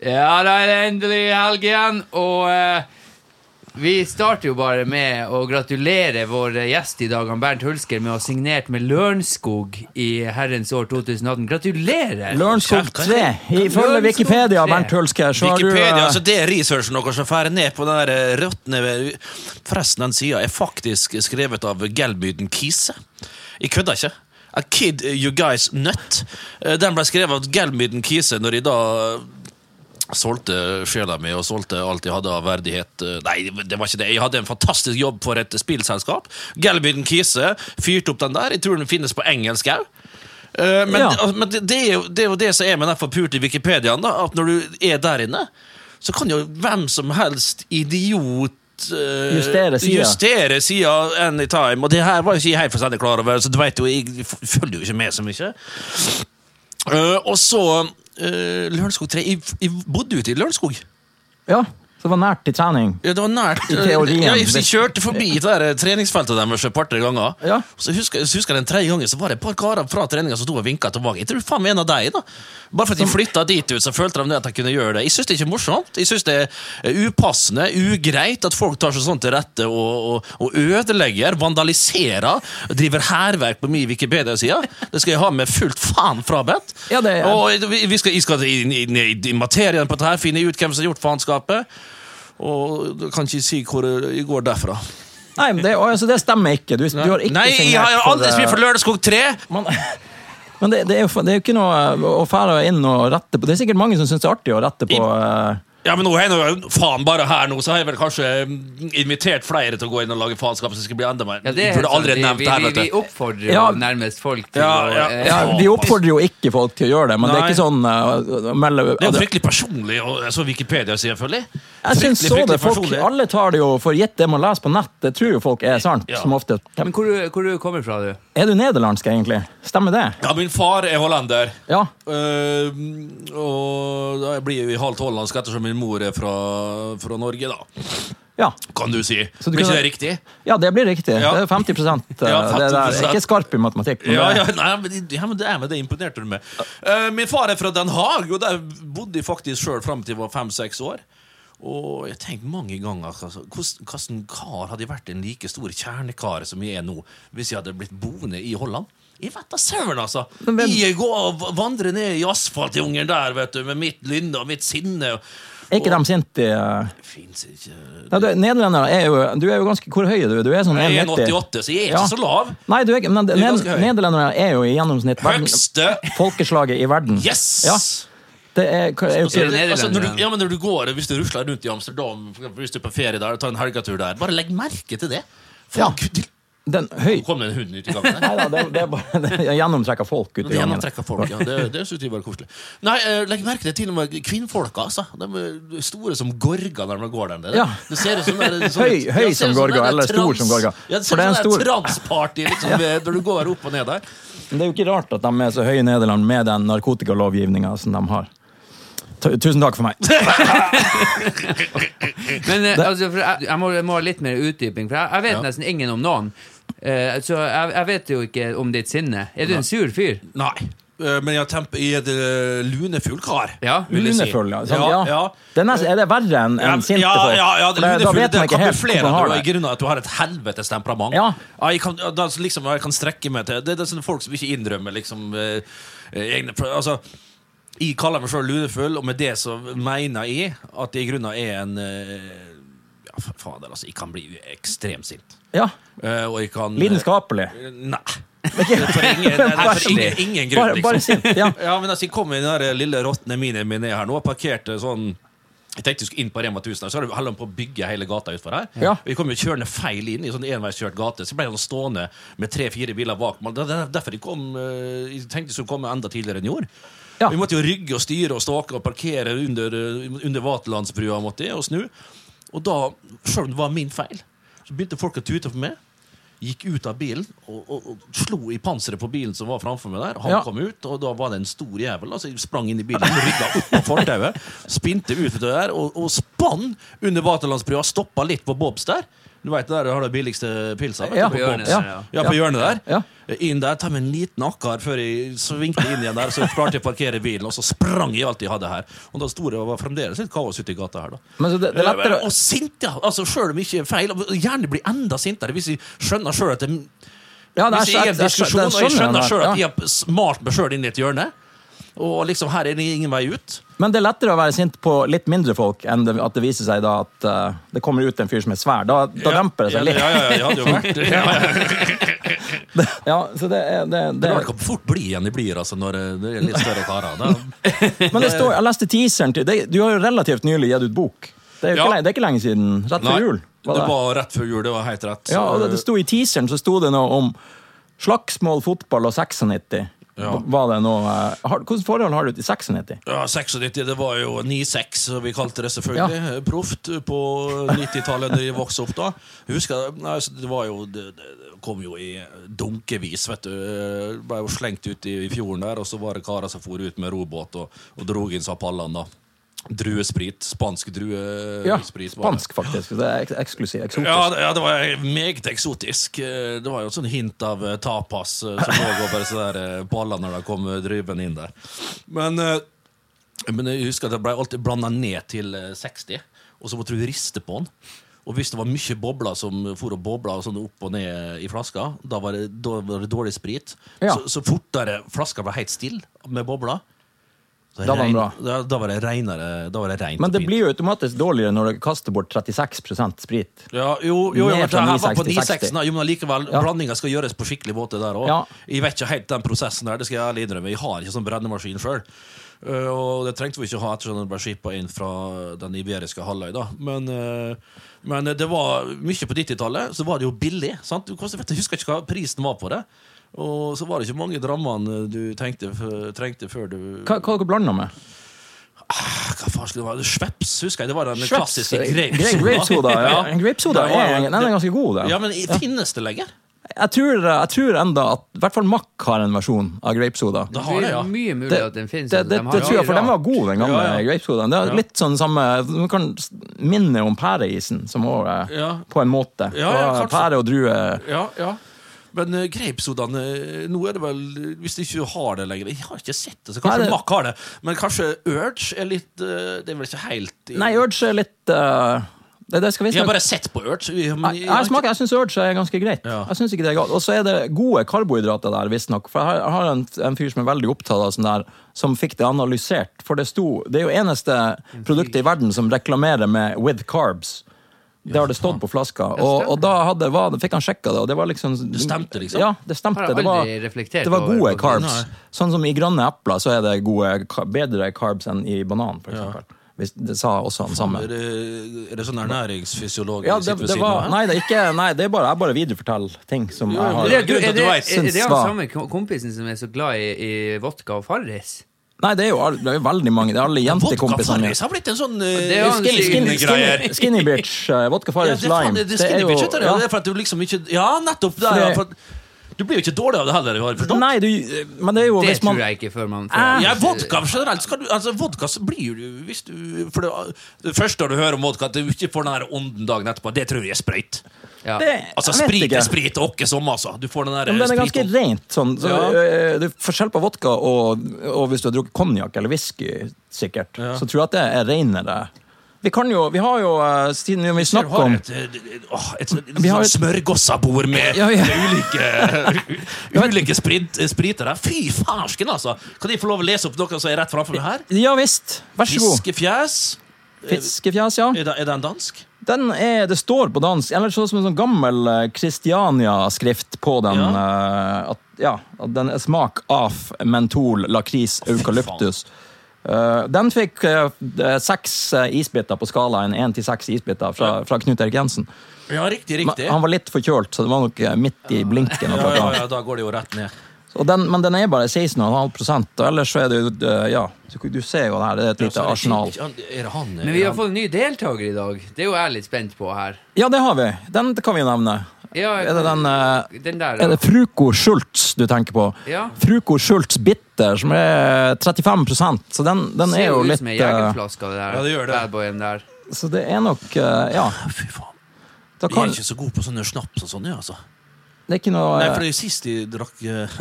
Ja, da er det endelig helg igjen, og eh, vi starter jo bare med å gratulere vår gjest i dag, han Bernt Hulsker, med å ha signert med Lørenskog i herrens år 2018. Gratulerer! Lørenskog 3. Ifølge Lørenskog Wikipedia, 3. Bernt Hulsker, så har du Wikipedia, eh, altså det er researchen deres som færer ned på den der røttene... råtne Forresten, den sida er faktisk skrevet av Gelbyden Kise. Jeg kødder ikke. A kid you guys nut. Eh, Den ble skrevet av Gelbyden Kise når de da solgte sjela mi og solgte alt jeg hadde av verdighet. Nei, det var ikke det. Jeg hadde en fantastisk jobb for et spillselskap. Galbyden Kise fyrte opp den der. Jeg tror den finnes på engelsk òg. Eh, Men, Ja. men det, det, er jo, det er jo det som er med den forpurte Wikipediaen. da, At når du er der inne, så kan jo hvem som helst idiot eh, Justere sida. anytime. Og det her var jo ikke jeg helt fullstendig klar over, så du vet jo, jeg følger jo ikke med så mye. Uh, og så uh, Lørenskog 3. Jeg, jeg bodde ute i Lørenskog. Ja, så det var nært til trening. Ja, det var nært. I teorien. Ja, jeg kjørte forbi der treningsfeltet deres et par-tre ganger. Ja. Så husker, så husker jeg Den tredje gangen så var det et par karer fra treninga som sto og vinka tilbake. Jeg tror faen meg en av deg da Bare for at de flytta dit ut, så følte de at de kunne gjøre det. Jeg syns det er ikke morsomt. Jeg syns det er upassende, ugreit at folk tar seg sånn til rette og, og, og ødelegger, vandaliserer, driver hærverk på min Wikipedia-side. Det skal jeg ha med fullt faen frabedt. Ja, det er- Og vi skal, jeg skal inn i, i materien på dette, finne ut hvem som har gjort faenskapet. Og du kan ikke si hvor jeg går derfra. Nei, men det, altså, det stemmer ikke. Du, du har ikke Nei, jeg har aldri eh, spilt for Lørenskog 3! Man, men det, det, er jo, det er jo ikke noe å fære inn og rette på. Det er sikkert mange som syns det er artig å rette på. eh, Ja, men nå er jeg nå, faen bare her nå, så har jeg vel kanskje mm, invitert flere til å gå inn og lage faenskap. Så det skal bli enda mer. Ja, det jeg burde aldri nevnt vi, her, vi, vi vet du. oppfordrer jo Ja. nærmest folk til Ja, å ja. eh, ja, vi oppfordrer jo ikke folk til å gjøre det, men det er ikke sånn uh, melde Det er jo fryktelig personlig, og så Wikipedia sier selvfølgelig. Jeg syns så det. Folk, alle tar det jo for gitt, det man leser på nett. Det tror jo folk er sant, Ja. som ofte. Men hvor, du- hvor du kommer fra, du? Er du nederlandsk, egentlig? Stemmer det? Ja, min far er hollender. Ja. Uh, og da blir jo halvt hollandsk ettersom min mor er fra, fra Norge, da. Ja. Kan du si. Så du Men kan- ikke det riktig? ja, det blir riktig. Ja. Det er 50 eh, Ja, det der. 50%. Ikke skarp i matematikk. men Ja, det- ja, nei, men, ja, men det er med det imponerte du med. Uh, min far er fra Den Haag, og der bodde jeg faktisk sjøl fram til jeg var fem-seks år. Og jeg tenkte mange ganger altså, hvordan kar hadde vært en like stor kjernekar som jeg er nå, hvis jeg hadde blitt boende i Holland? Jeg vet da søren, altså! Men- Jeg går og vandrer ned i asfaltjungelen der vet du, med mitt lynne og mitt sinne. Er ikke de sinte uh... Fins ikke ja, du, Nederlendere er jo Du er jo ganske Hvor høy er du? Du er sånn Jeg er 1,88, så jeg er Ja. ikke så lav. Nei, du er Men er ned, ganske nederlendere er jo i gjennomsnitt verden, Høgste folkeslaget i verden. Yes! Ja. Det er, er Så er ikke det, altså, når, du, ja, men når du går, Hvis du rusler rundt i Amsterdam hvis du er på ferie der, tar en helgetur der, bare legg merke til det. Ja. Folk, det den høy kom det en hund ut i gangen. der. Nei da, det, det er bare det er gjennomtrekka folk Ut i gangen. gjennomtrekker folk, ja. Det, det synes jeg bare koselig. Nei, eh, Legg merke til til og med kvinnfolka. Altså. De er store som gorger når de går der nede. Ja. Det ser ut som det er sånn- Høy- høy ja, som gorga, er eller stor som gorger. Ja, det ser er ut en som det er stor- transparty liksom, ja. når du går opp og ned der. Men det er jo ikke rart at de er så høye i Nederland med den narkotikalovgivninga som de har. Tu- Tusen takk for meg. Men eh, altså, for jeg, jeg, må, jeg må ha litt mer utdyping, for jeg, jeg vet Ja. nesten ingen om noen. Eh, så jeg, jeg vet jo ikke om ditt sinne. Er du en sur fyr? Nei. Eh, Men jeg, temp, jeg er et eh, lunefull kar. Ja. vil jeg si. Lunefull, ja. Sånn, ja, ja. ja. Det er, nest, er det verre enn Ja, sinte ja, folk? ja, ja, det- vet det kan i det. av at du har et helvetes temperament. Ja. jeg kan, da, liksom, jeg kan strekke meg til Det, det er sånne folk som ikke innrømmer liksom, egne altså, Jeg kaller meg sjøl lunefull, og med det så mener jeg at jeg i grunnen er en eh, Ja, fa- fader, altså. Jeg kan bli ekstremt sint. Ja. Eh, og jeg kan Lidenskapelig. Nei. For ingen, nei, for ingen, ingen grunn, Bare, bare liksom. sint. Ja. Ja, men altså, jeg kom i den der lille råtne minien min ned her nå og parkerte sånn jeg tenkte jeg skulle inn på Rema 1000, her, så holdt de på å bygge hele gata utfor her. Ja. Vi kom jo kjørende feil inn i sånn enveiskjørt gate, så ble han stående med tre-fire biler bak. meg. Er derfor jeg kom eh, Jeg tenkte jeg skulle komme enda tidligere enn i gjorde. Ja. Vi måtte jo rygge og styre og stake og parkere under, under Vaterlandsbrua og snu. Og da, selv om det var min feil, så begynte folk å tute på meg. Gikk ut av bilen og, og, og slo i panseret på bilen som var framfor meg. der Han Ja. kom ut, og da var det en stor jævel. Altså, jeg sprang inn i bilen, rygga opp på fortauet, spinte ut det der og, og spann under Vaterlandsbrua. Stoppa litt på Bobs der. Du vet der du har de billigste pilsa? Ja. på hjørnet ja. Ja, på hjørnet der. Inn der, ta med en liten akkar før jeg svingte inn igjen der. Så klarte jeg å parkere bilen, og så sprang jeg alt jeg hadde her. Og da sto det var fremdeles litt kaos ute i gata her, da. Men så det, det er lettere Og sint, ja! Altså, Sjøl om ikke er feil. Gjerne bli enda sintere hvis jeg skjønner sjøl at det ja, det Hvis jeg er i en diskusjon, og jeg skjønner skjønner sjøl at jeg har malt meg sjøl inn i et hjørne, og liksom her er det ingen vei ut Men det er lettere å være sint på litt mindre folk enn det, at det viser seg da at uh, det kommer ut en fyr som er svær. Da, da demper det seg litt. Ja, ja, ja, jeg hadde jo vært ja, ja. Ja, så det, er- det, Det det, er rart hvor fort bli igjen de blir altså, når eh, det er litt større karer. Men det står, jeg leste teaseren til det, Du har jo relativt nylig gitt ut bok. Det er, Ja. lenge, det er ikke lenge siden. Rett før jul. det var rett før jul. Det var helt rett. Ja, og det, det sto I teaseren så sto det noe om slagsmål, fotball og 96. Ja. Var det noe, eh, har, Hvilket forhold har du til 96? Ja, 96, det var jo 9-6, vi kalte det selvfølgelig. Proft på 90-tallet da jeg vokste opp. da Jeg husker, altså, Det var jo det, det kom jo i dunkevis. vet du Det Ble jo slengt ut i, i fjorden der, og så var det karer som for ut med robåt og, og drog inn sapallene. da Druesprit. Spansk druesprit. Ja, spansk, faktisk. Det er ek eksklusivt. Eksotisk. Ja, det, ja, det var meget eksotisk. Det var jo et sånn hint av eh, tapas eh, som lå over eh, ballene når de kom eh, drivende inn der. Men, men jeg husker at det ble alltid blanda ned til eh, 60, og så måtte du riste på den. Og hvis det var mye bobler som for og bobla sånn opp og ned i flaska, da var det, da var det dårlig sprit. Ja. Så, så fortere flaska ble helt stille med bobler, Da var rein- bra. Da, da var det reinere. Da var det rent Men det blir jo automatisk dårligere når du kaster bort 36% sprit. Ja, jo, jo, jo Ned fra var på 960. 960, jo, men likevel, Ja. blandinga skal gjøres på skikkelig måte der òg. Ja. Jeg vet ikke helt den prosessen der, det skal jeg ærlig innrømme. Jeg har ikke sånn brennemaskin sjøl. og det trengte vi ikke ha ettersom den ble skippa inn fra den iberiske halvøy. da Men, eh, men det var mye på 90-tallet, så var det jo billig. Sant? Jeg husker ikke hva prisen var på det. Og så var det ikke mange drammene du tenkte, trengte før du Hva, hva dere blanda med? Hva faen skulle det være? Schweppes, husker jeg. Det var den Schweppes, klassiske grapesoda. grape grape ja. Ja. Er, den er ganske god, den. Ja, men finnes det lenger? Jeg tror, jeg tror enda at i hvert fall Mack har en versjon av grapesoda. Det har det, ja. mye mulig Det, at den finnes. det, det, det, De har det tror jeg, for den var god, den gamle Ja, ja. grapesodaen. Det er Ja. litt sånn samme Du kan minne om pæreisen, som også, er Ja. på en måte. Ja, ja, Pære og drue Ja, ja. Men uh, grapesodaen eh, Nå er det vel Hvis de ikke har det lenger Jeg har ikke sett det, så kanskje Nei, det- Mack har det. Men kanskje Urge er litt uh, Det er vel ikke helt Nei, Urge er litt uh, det, det Jeg har bare sett på Urge. jeg, jeg jeg, jeg syns Urge er ganske greit. Ja. Jeg synes ikke det er galt. Og så er det gode karbohydrater der, visstnok. For jeg har en, en fyr som er veldig opptatt av sånn der, som fikk det analysert. For det sto Det er jo eneste produktet i verden som reklamerer med 'with carbs'. Det har det stått på flaska. Og, og da hadde, var, fikk han sjekka det, og det var liksom Det stemte, liksom? Ja, det stemte. Det var, det var gode carbs. Sånn som i grønne epler så er det gode, bedre carbs enn i banan, for eksempel. Hvis, det sa også han samme. Er det, er det sånn ernæringsfysiolog Ja, det, det var, nei, det er ikke, nei, det er bare, jeg bare videreforteller ting som jeg har Er det, er er han samme kompisen som er så glad i, i vodka og Farris? Nei, det er jo, all- det er veldig mange. Det er alle jentekompisene mine. Har blitt en sånn uh, Skinny, skinny, skinny, skinny bitch, uh, vodka Ja, Farris det, er lime. det, det, Det er skinny jo- bitch, ja. det er for at du liksom ikke Ja, nettopp! Det, For er, for, at- du blir jo ikke dårlig av det heller, har. Nei, du, men det er jo Det hvis man tror jeg ikke før man får Ja, vodka generelt skal du, altså Vodka så blir du hvis du For det, det første du hører om vodka, at du ikke får den der ånden dagen etterpå, det tror jeg er sprøyt. Ja. det, Altså Sprit er sprit, åkke som, altså. Du får den der den er ganske rent. Sånn. Så, Ja. øh, det er forskjell på vodka og, og hvis du har drukket konjakk eller whisky, sikkert, Ja. så tror jeg at det er renere. Vi kan jo, vi har jo, øh, siden vi snakker har om et, et, et, et, et, sånn smørgossabord med, Ja, ja. med ulike, ulike sprit, spriter der. Fy farsken, altså! Kan de få lov å lese opp noe som er rett framfor meg her? Ja visst, vær så god. Fiskefjes. Fiskefjes, ja. Er, er den dansk? Den er, det står på dansk, eller sånn som en sånn gammel eh, Christiania-skrift på den. eh, at, ja, at den er smak av mentol, lakris, eukalyptus. Uh, den fikk eh, seks uh, isbiter på skalaen, én til seks isbiter fra, fra Knut Erik Jensen. Ja, riktig, Men riktig. Han var litt forkjølt, så det var nok eh, midt i blinken. Ja, ja, ja, da går det jo rett ned. Og den, men den er bare 16,5 og ellers så er det jo eh, Ja, du, ser jo det her, det er et Ja, lite arsenal. Men vi har fått en ny deltaker i dag. Det er jo jeg litt spent på her. Ja, det har vi. Den kan vi nevne. Ja, Er det den eh, den der, Er det Fruko Schultz du tenker på? Ja. Fruko Schultz Bitter, som er 35% så den, den er Ser jo jo ut litt som ei eh, jegerflaske, det der Ja, det gjør det. badboyen der. Så det er nok Ja. Fy faen. Kan, er ikke så gode på sånne snaps og sånn, jeg, altså. Det er ikke noe Nei, eh, for det sist jeg drakk eh,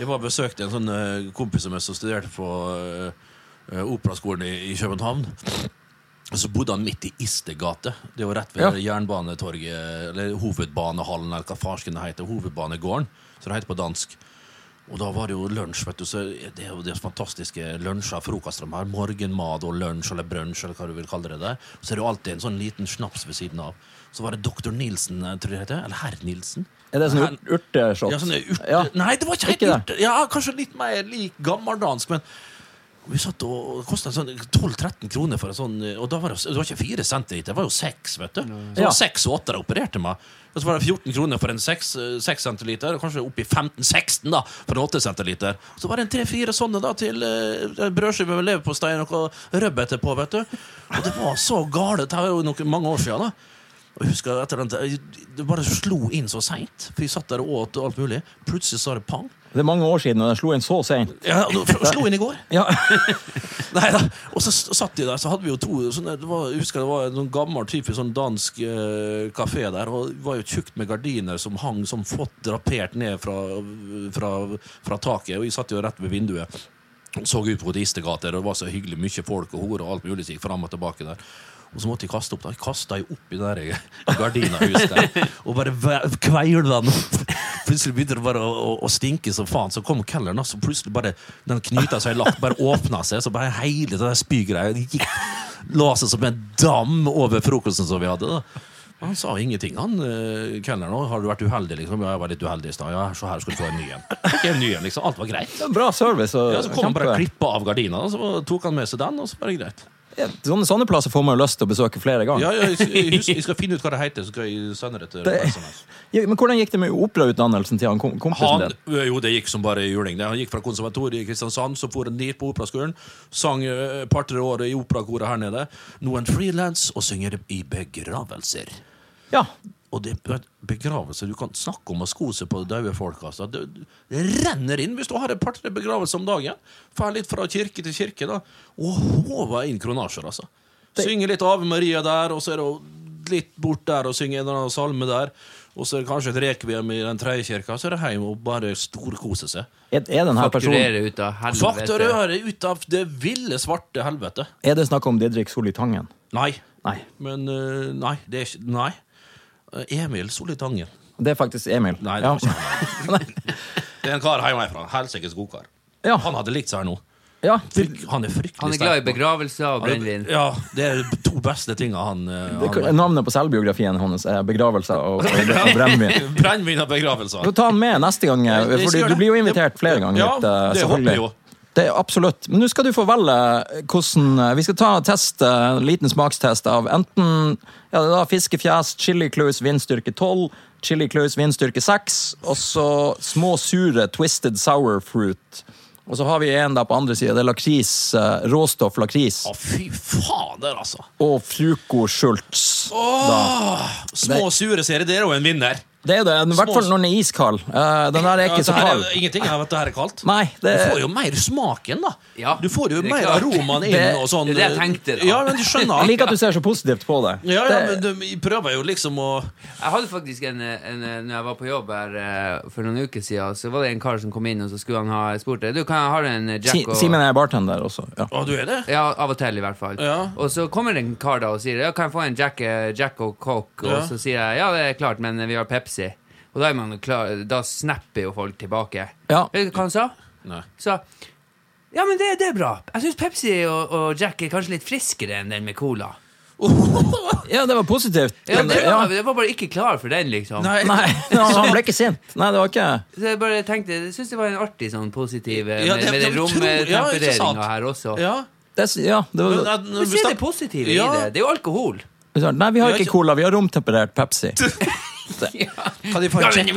Jeg var besøkte en sånn eh, kompis av meg som studerte på eh, operaskolen i, i København. Og så bodde han midt i Istegate. Det var rett ved Ja. Jernbanetorget, eller Hovedbanehallen, eller hva farsken det heter. Hovedbanegården, som det heter på dansk. Og da var det jo lunsj. vet du, så Det er jo det fantastiske lunsjer frokoster de har. Morgenmat og lunsj eller brunsj, eller hva du vil kalle det. der. Så er det jo alltid en sånn liten snaps ved siden av. Så var det doktor Nilsen, eh, tror jeg det heter. Eller herr Nilsen. Er det sånn urteshot? Ja, sånn urte... Ja. Nei, det var ikke helt urte. Ja, kanskje litt mer lik gammeldansk, men vi satt og det kostet sånn 12-13 kroner for en sånn Og da var det, det var ikke fire centiliter, det var jo seks, vet du. Så det var seks og åtte de opererte meg. Og så var det 14 kroner for en 6 centiliter, og kanskje opp i 15-16 da, for en 8 centiliter. Så var det en tre-fire sånne da til uh, brødskive med leverpostei og noe rødbete på, vet du. Og det var så galt. Det var jo noen, mange år siden, da. Og jeg husker etter den, Det bare slo inn så seint. For vi satt der og åt og alt mulig. Plutselig sa det pang. Det er mange år siden, og den slo inn så seint. Ja, det slo inn i går. Ja. Nei da. Og så satt de der, så hadde vi jo to sånne, det var, Jeg husker det var en sånn gammel typisk sånn dansk kafé der. Og det var jo tjukt med gardiner som hang som fått drapert ned fra, fra, fra taket. Og vi satt jo rett ved vinduet. Så ut på Istegater, og det var så hyggelig mye folk og hore og alt mulig som gikk fram og tilbake der. Og så måtte jeg kaste opp. da Jeg kasta opp i det der gardinahuset der, og bare ve- den opp. Plutselig begynte det bare å, å, å stinke som faen. Så kom kelneren, og så plutselig bare den knyta seg lagt, bare åpna seg. Så bare hele der spygreia gikk la seg som en dam over frokosten som vi hadde. da Han sa ingenting, han uh, kelneren. 'Har du vært uheldig?' liksom. Ja, jeg var litt uheldig i stad. Ja, så her skal du få en ny en. En ny en, liksom. Alt var greit. Bra service. Og Ja, så kom han bare kjempe- klippa av gardina, og så tok han med seg den, og så var det greit. Ja, sånne, sånne plasser får man jo lyst til å besøke flere ganger. Ja, ja, jeg, jeg, jeg skal finne ut hva det heter, så skal jeg sende det til Det- Ja, men hvordan gikk det med operautdannelsen til han kom, kompisen Han, din? jo, det gikk som bare juling. Han gikk fra konservatoriet i Kristiansand, så for han ned på operaskolen. Sang eh, et par-tre år i operakoret her nede. Nå er han frilans og synger i begravelser. Ja, Og det er begravelse Du kan snakke om å sko seg på døde folk. Altså. Det, det renner inn hvis du har et par-tre begravelser om dagen. Fær litt fra kirke til kirke. da Og håver inn kronasjer, altså. Synge litt Ave Maria der, og så er det litt bort der og synge en eller annen salme der. Og så er det kanskje et rekviem i den tredje kirka, så er det hjem og bare storkose seg. er, er denne personen ut av helvete. Fakturere ut av det ville, svarte helvete. Er det snakk om Didrik Solli Tangen? Nei. Nei. Men eh, nei, det er ikke Nei. Eh, Emil Solli Tangen. Det er faktisk Emil. Nei, det ja. Det er en kar hjemmefra. Helsikes god kar. Ja. Han hadde likt seg her nå. ja. Fryk, han er fryktelig Han er glad i begravelser og brennevin. Ja, det er de to beste tinga han, eh, han navnet på selvbiografien hans er 'Begravelser og, og, brennevin'. Brennevin og begravelser. Du Ta han med neste gang, jeg Fordi du blir jo invitert flere ganger. Ja, eh, det håper jeg jo. Det er absolutt. Men nå skal du få velge hvordan eh, Vi skal ta test, eh, en liten smakstest av enten ja, det er da fiskefjes, chili claus vindstyrke 12, chili claus vindstyrke 6, og så små sure twisted sour fruit. Og så har vi en der på andre sida. Det er lakris. eh, Råstoff lakris. Å, fy fader, altså. Og fruko. Da. Små sure serier, det er jo en vinner. Det er det. I hvert fall når den er iskald. Eh, Den der er ikke ja, så kald. er ingenting av at det her er kaldt. Nei, det Du får jo mer smaken, da. Ja, du får jo er mer aromaen inn Det- og sånn. det er det jeg tenkte, da. Ja, men du Jeg liker at du ser så positivt på det. Ja, ja, men du, prøver jo liksom å Jeg hadde faktisk en, en Når jeg var på jobb her eh, for noen uker siden, så var det en kar som kom inn, og så skulle han ha spurt deg Du, kan jeg ha en Jack og Simen er bartender også. Ja. Å, du er det? Ja, av og til, i hvert fall. Ja. Og så kommer det en kar da og sier Ja, kan jeg få en Jack, eh, Jack og Coke? Og Ja. så sier jeg ja, det er klart, men vi har Pepsi. Og da er man klar Da snapper jo folk tilbake. Ja. Vet du hva han sa? Nei. Så Ja, men det, det er bra. Jeg syns Pepsi og, og Jack er kanskje litt friskere enn den med cola. ja, det var positivt. Ja, det, ja. var, det var bare ikke klar for den, liksom. Nei. Nei, han ble ikke sint. Nei, det var ikke Så jeg bare tenkte Jeg syns det var en artig sånn positiv med, Ja, det- med den romtempereringa her også. Ja. det, Ja, det var Men, se det positive Ja. i det. Det er jo alkohol. Nei, vi har ikke- cola, vi har romtemperert Pepsi. Kan de få Ja, en den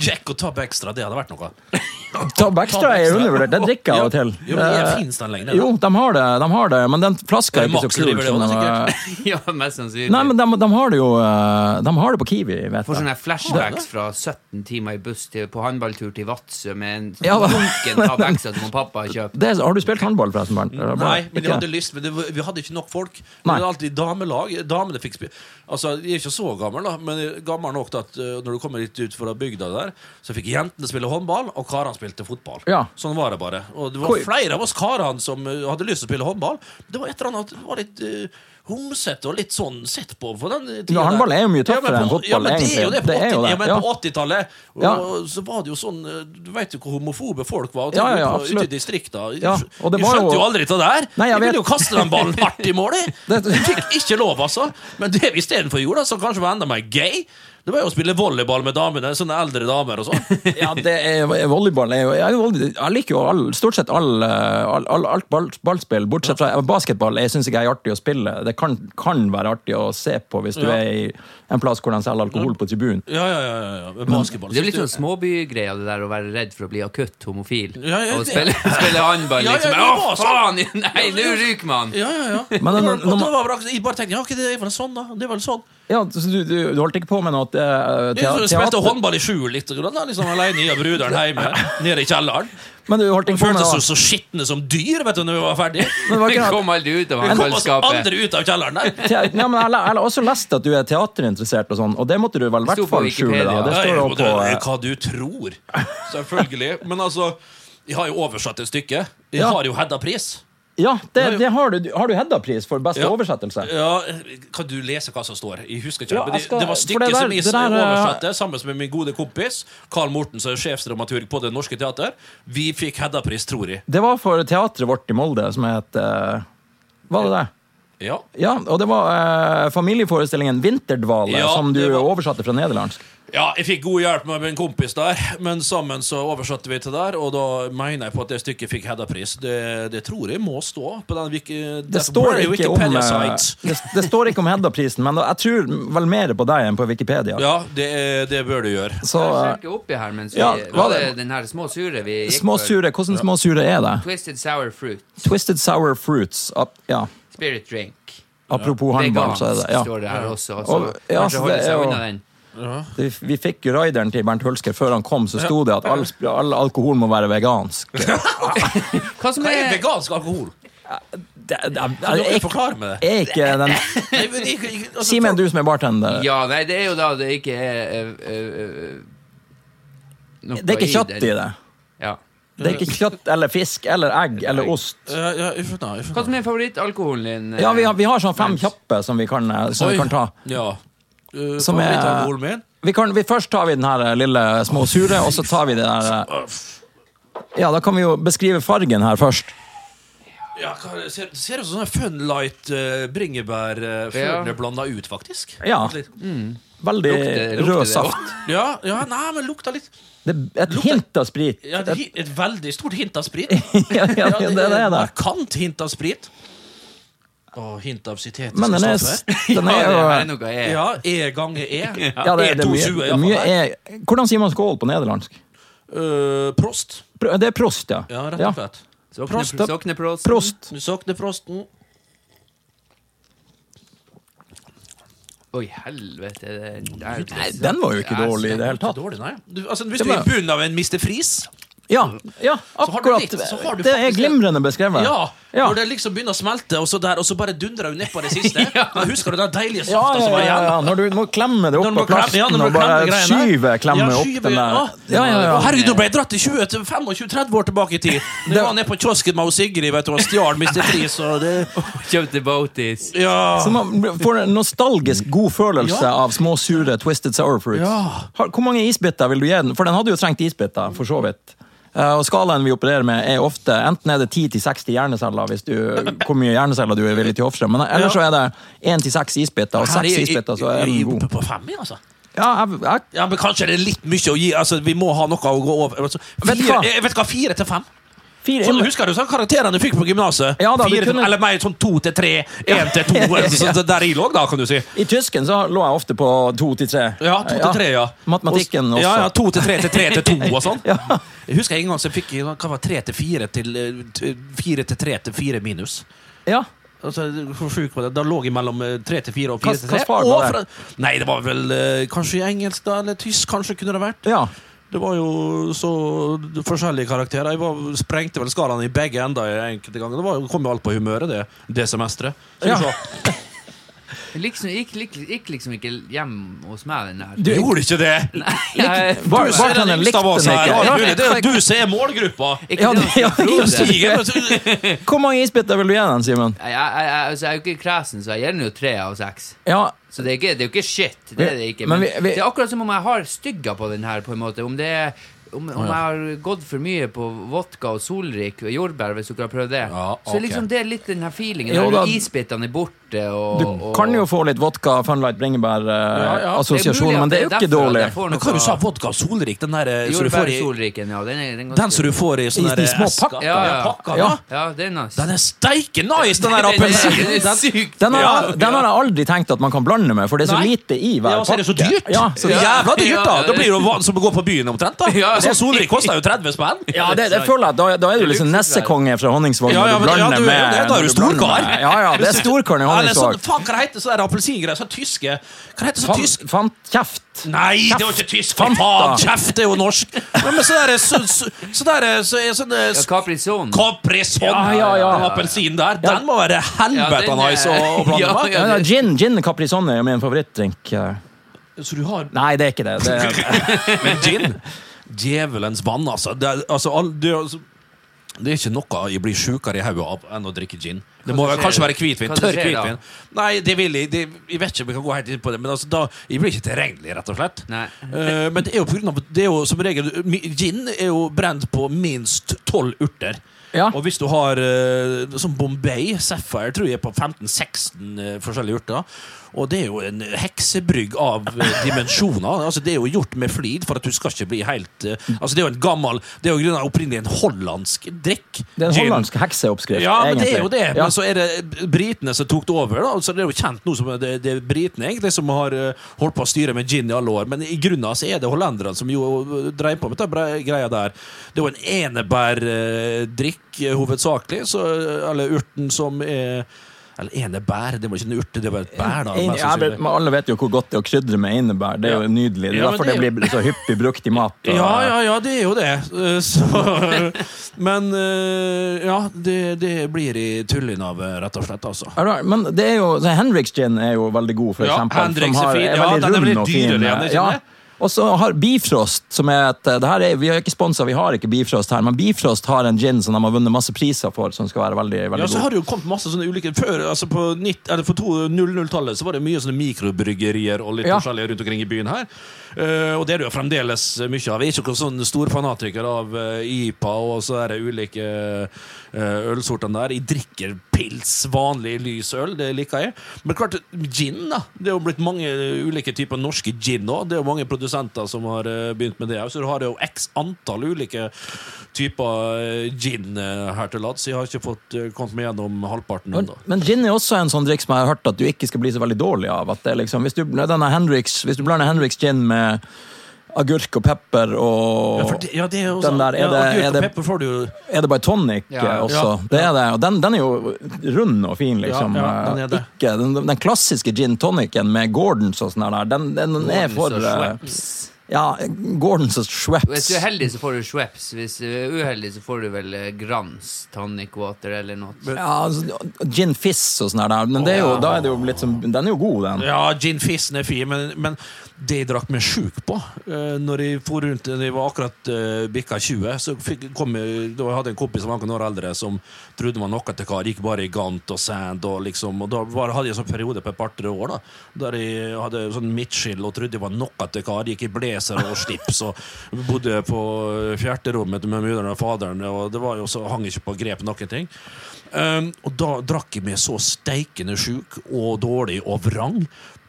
Jack. Og Tab Extra? Det hadde vært noe. Tab Extra er undervurdert. Det drikker jeg av og til. Jo, men Eh, jeg Fins den lenger? Jo, de har det, de har det, men den flaska er ikke så kul. som også, ja, mest sannsynlig. Nei, men de, de har det jo eh, De har det på Kiwi, vet Får sånne flashbacks fra 17 timer i buss til, på håndballtur til Vadsø med en Ja, lunken Tab Extra som pappa har kjøpt. Det, har du spilt håndball, forresten, Bernt? Bare- Nei, men jeg hadde lyst, men det, vi hadde ikke nok folk. Men Det var alltid damelag. Damene fikk spille. Altså, Jeg er ikke så gammel, da, men gammel nok til at når du kommer litt ut fra bygda der, så fikk jentene spille håndball, og karene spilte fotball. Ja. Sånn var det bare. Og det var flere av oss karene som uh, hadde lyst til å spille håndball. Det var et eller annet det var litt uh, homsete og litt sånn sett på For den tida. Ja, håndball er jo mye Ja, tøffere enn fotball, ja, men Det er jo det på Det er jo 80 det, ja, men ja. på 80-tallet. Ja. så var det jo sånn uh, Du vet jo hvor homofobe folk var. Ja, ja, ja, ute i distrikta. Ja, og Vi skjønte jo- aldri det der. Nei, jeg ville vet. jo kaste den ballen hardt i mål. de. Vi fikk ikke lov, altså. Men det vi istedenfor gjorde, som kanskje var enda mer gay, det var jo å spille volleyball med damene. Sånne eldre damer og sånn. Ja, det er, volleyball er jo Jeg, jeg liker jo all, stort sett all, eh, all, all, alt ball, ballspill, bortsett fra basketball. Jeg syns ikke er artig å spille. Det kan, kan være artig å se på hvis du Ja. er i en plass hvor de selger alkohol på tribunen. Ja, ja, ja, ja, ja. basketball. Det er litt sånn småbygreia, det der å være redd for å bli akutt homofil. Ja, ja, og det- spille, spille håndball, Ja, ja, liksom. Å, sånn. faen! Nei, nå ryker man! Ja, ja, ja. Men når- når da var jeg bare tenkte ja, ok, det er vel sånn, da. Det er vel sånn. Ja, så du, du, du holdt ikke på med noe uh, Jeg spilte håndball i skjul litt, da, liksom alene i bruderen hjemme, nede i kjelleren. Men du holdt ikke på med føltes så, så skitne som dyr vet du, når vi var ferdig. men Vi kom aldri ut av kom oss aldri ut av kjelleren der. ja, men jeg, har også lest at du er teaterinteressert, og sånn Og det måtte du vel i hvert fall skjule? da Det står jo på det er eh, hva du tror. Selvfølgelig. Men altså, jeg har jo oversatt et stykke. Jeg har jo Hedda-pris. Ja, det, det har du. Har du Hedda-pris for beste Ja. oversettelse? Ja, kan du lese hva som står? Jeg husker ikke. Ja, jeg det, skal- det var stykket som jeg oversatte sammen med min gode kompis Carl Morten, som er sjefsdramaturg på Det Norske Teater. Vi fikk Hedda-pris, tror jeg. Det var for teatret vårt i Molde, som het uh, Var det det? Ja. Ja, og det var uh, familieforestillingen 'Vinterdvale', Ja, som du var- oversatte fra nederlandsk. Ja, jeg fikk god hjelp med min kompis der, men sammen så oversatte vi til der, og da mener jeg på at det stykket fikk Hedda-pris. Det, det tror jeg må stå på den wiki, Det står, ikke om, eh, det, det står ikke om Hedda-prisen, men jeg tror vel mer på deg enn på Wikipedia. Ja, det, det bør du gjøre. Så Jeg eh, oppi her mens vi Ja, Var hva det det- den her små sure vi gikk små for? sure, hvordan små sure er det? Twisted sour fruit. Twisted sour fruits. Ja. Spirit drink. Apropos håndball, så er det ja. står det her også. Altså, Og- ja, kanskje så holde seg unna den. Vi vi fikk jo rideren til Bernt Hulsker før han kom, så sto det at all, all alkohol må være vegansk. Hva som Hva er vegansk alkohol? Det, det, er, forklare meg det? er ikke den Si meg jeg- jeg- altså, Simen, du som er bartender. Ja, nei, det er jo da det ikke er øh, øh, Det er ikke kjøtt i det. Ja. Det er ikke kjøtt eller fisk eller egg eller ost. Ja, ja, jeg skjønner, jeg Hva som er favorittalkoholen din? Ja, vi har, vi har sånn fem kjappe som vi kan, eh, som vi kan ta. Ja. Uh, Som er- min? Vi kan, vi, først tar vi den her eh, lille små sure, og så tar vi det der eh, Ja, da kan vi jo beskrive fargen her først. Ja, det ser, ser ut som sånn Funlight uh, bringebær uh, før Ja. er blanda ut, faktisk. Ja. Mm. Veldig Lukter- lukter rød det saft. Ja, ja, nei, men lukta litt Det er et hint av sprit. ja, et, et veldig stort hint av sprit. ja, ja, det, det er et det. markant hint av sprit. Og hint av sitet. Men den er, den Ja, er det her er noe E. Ja, E ganger E. ja, det, det er mye, E220, det er mye e, Hvordan sier man skål på nederlandsk? Uh, prost. Pr- Det er prost, ja. Ja, rett og slett. Ja. Prost. Sokneprost. Prost. Sokneprosten. Oi, helvete. Det er, Nei, den var jo ikke dårlig i det hele tatt. dårlig, nei. Du, altså, hvis du er i bunnen av en Mr. Friis Ja, ja har du akkurat. litt- så har du Det er glimrende beskrevet. Ja, Ja. Når det liksom begynner å smelte, og så, der, og så bare dundrer hun nedpå det siste. Da husker du den deilige Ja, safta ja, som var igjen? ja. Når du må klemme det opp på plassen ja, når og bare skyve klemme Ja, opp den der. ja. Ja, ja, ja. Herregud, nå ble jeg dratt til 25-30 år tilbake i tid. Det jeg var nede på kiosken med Sigrid vet du, og stjal Mr. Friis. Og det, Kjøpte boaties. ja. Så man får en nostalgisk god følelse Ja. av små, sure Twisted Sour Fruits. Ja. Hvor mange isbiter vil du gi den? For den hadde jo trengt isbiter, for så vidt. Eh, og Skalaen vi opererer med, er ofte enten er det 10-60 hjerneceller, hvis du, hvor mye hjerneceller du er villig til å ofre, men ellers så er det 1-6 isbiter, og 6 er- isbiter, så er den god. på fem, altså. Ja, jeg, jeg, Ja, men Kanskje det er litt mye å gi. Altså, Vi må ha noe å gå over. Altså, Vet du hva? jeg vet hva, fire til fem. Fire- Sånn, husker du sånn karakterene du fikk på gymnaset? Ja kunne- Eller mer sånn to til tre, én til to. eller sånn, Der i lå, da, kan du si. I tysken så lå jeg ofte på to til tre. Ja, to til tre, ja. Matematikken også. Ja, ja, to til tre til tre til to og sånn. Ja. Jeg husker en gang så jeg fikk hva var tre til fire til eh, fire til tre til fire minus. Ja. Altså, hvor sjuk var det? Da lå jeg mellom eh, tre til fire og fire til tre. Nei, det var vel eh, kanskje engelsk da, eller tysk, kanskje kunne det vært. ja. Det var jo så forskjellige karakterer. Jeg var, sprengte vel skalaen i begge ender enkelte ganger. Det var, kom jo alt på humøret, det, det semesteret. Ja. Liksom, gikk, gikk, gikk liksom ikke hjem hos meg, den der. Du- Gjorde ikke det? Jeg- Bar- Du ser er den likte den ikke. Ja. Det er du som er målgruppa. Ja, det det- ja, det. Hvor mange isbiter vil du gi den, Simen? Jeg, jeg, jeg, altså, jeg er jo ikke kresen, så jeg gir den jo tre av seks. Ja, Så det er, ikke, det er jo ikke shit. Det er det ikke. Men Men, vi- vi- det er akkurat som om jeg har stygga på den her, på en måte. Om det er om, om jeg har gått for mye på vodka og solrik og jordbær, hvis dere har prøvd det. Ja, Så liksom det er litt den her feelingen. Jo da. Isbitene er borte, og du kan jo få litt vodka, Funlight, Ja, ja. bringebær-assosiasjon, ja, at men det er jo ikke dårlig. Men hva du sa vodka solrik? Den der eh, som du får i solriken, ja. Den, er, den, Den som du får i sånne I de små esker. pakker. Ja, ja. pakker, Ja. ja. Ja, det er nice. Den er steike nice, den der er- appelsinen! den Den- Den har, Ja, den har jeg aldri tenkt at man kan blande med, for det er så Nei. lite i hver Ja, så er det så pakke. dyrt! Ja, så det er jævla dyrt, da! Da blir det jo som å gå på byen omtrent. da Ja. Så Solrik koster jo 30 spenn. Ja, det, det føler jeg da, da er du liksom nessekonge fra Honningsvåg Ja, når du blander med ja, da er du storkar. Ja, ja, det er storkaren i Eller sånn, faen, hva heter sånne appelsingreier? Sånn tyske Hva heter så Fan, tysk? fan, kjeft. Nei, det var ikke tysk! For faen! Kjeft det er jo norsk! Ja, men så der er så, så, så der er så, er sånn Ja, Caprizone. Caprison! Ja, ja, ja. Den appelsinen der, den må være helvete Ja, nice å, blande Ja, med. Ja, ja, gin, gin Caprison er jo min favorittdrink. eh. Så du har Nei, det er ikke det. det er, Men gin Djevelens vann, altså. Det, altså, all, det, det er ikke noe jeg blir sjukere i hodet av enn å drikke gin. Det må vel kanskje være hvitvin. Tørr hvitvin. Nei, det vil jeg det, Jeg vet ikke om jeg kan gå helt inn på det, men altså, da, jeg blir ikke tilregnelig, rett og slett. Eh, men det er jo på grunn av Det er jo som regel Gin er jo brent på minst tolv urter. Ja. Og hvis du har uh, sånn Bombay Sapphire, tror jeg er på 15-16 uh, forskjellige urter. Og det er jo en heksebrygg av eh, dimensjoner. Altså Det er jo gjort med flid for at du skal ikke bli helt uh, Altså Det er jo en gammel Det er jo opprinnelig en hollandsk drikk. det er en hollandsk hekseoppskrift, Ja, men det er jo det. Ja. Men så er det britene som tok det over. Da. Så det er jo kjent nå som det, det er britene egentlig som har eh, holdt på å styre med gin i alle år. Men i grunnen så er det hollenderne som jo dreier på med den greia der. Det er jo en enebærdrikk eh, hovedsakelig, så, eller urten som er Eller enebær, det var ikke en urte, det var et bær. da En, ja, men alle vet jo hvor godt det er å krydre med enebær. Det er Ja. jo nydelig. Det er Ja, derfor det, det blir så hyppig brukt i mat. og- Ja, ja, ja, det er jo det. Så, men eh, ja, det, det blir i tullinavet, av, eh, rett og slett. altså. Men det er jo, Henriks gin er jo veldig god, for Ja, eksempel. Hendrix som er har- fin. Ja, den er veldig og dyrere fin. Ja. Og så har Bifrost, som er et er, Vi har ikke sponsa, vi har ikke Bifrost her, men Bifrost har en gin som de har vunnet masse priser for, som skal være veldig, veldig Ja, så har det jo kommet masse sånne ulike Før, altså på 90 eller for to- 00-tallet så var det mye sånne mikrobryggerier og litt Ja. forskjellige rundt omkring i byen her. Uh, og det er det jo fremdeles mye av. Jeg er ikke sånn stor fanatiker av uh, IPA og så er det ulike uh, ølsortene der. Jeg drikker pils, vanlig lys øl, det liker jeg. Men klart, gin, da. Det er jo blitt mange ulike typer norske gin nå. Det er jo mange produsenter som har eh, begynt med det. Så du har jo x antall ulike typer eh, gin eh, her til lands. Jeg har ikke fått kommet meg gjennom halvparten Men, ennå. men gin er også en sånn drikk som jeg har hørt at du ikke skal bli så veldig dårlig av. At det liksom, hvis, du, denne Hendrix, hvis du blander Hendrix gin med agurk og pepper og Ja, det, ja, det er jo Den der, er ja, det- agurk er det- pepper får du jo Er det bare tonic Ja, eh, også? ja, det er det. Og den, den er jo rund og fin, liksom. Ja, ja, den er det. Ikke, den, den klassiske gin tonicen med Gordons og sånn der, den, den er for Gordons og eh, Schweppes. Ja, Gordons og Hvis du er heldig, så får du Schweppes. Hvis du er uheldig, så får du vel eh, Grans tonic water eller noe. Ja, altså, gin fizz og sånn der, men det er jo, da er det jo litt som Den er jo god, den. Ja, gin fissen er fin, men, men det jeg drakk meg sjuk på uh, Når jeg for rundt Når jeg var akkurat uh, bikka 20, så fikk, kom jeg Da jeg hadde en kompis som var noen år eldre, som trodde man noe til kar. Gikk bare i Gant og Sand og liksom Og da var, hadde jeg en sånn periode på et par-tre år da der jeg hadde sånn midtskill og trodde jeg var noe til kar. Gikk i blazer og slips og bodde på fjerterommet med mudder'n og faderen, og det var jo så hang ikke på grep noen ting. Um, og da drakk jeg meg så steikende sjuk og dårlig og vrang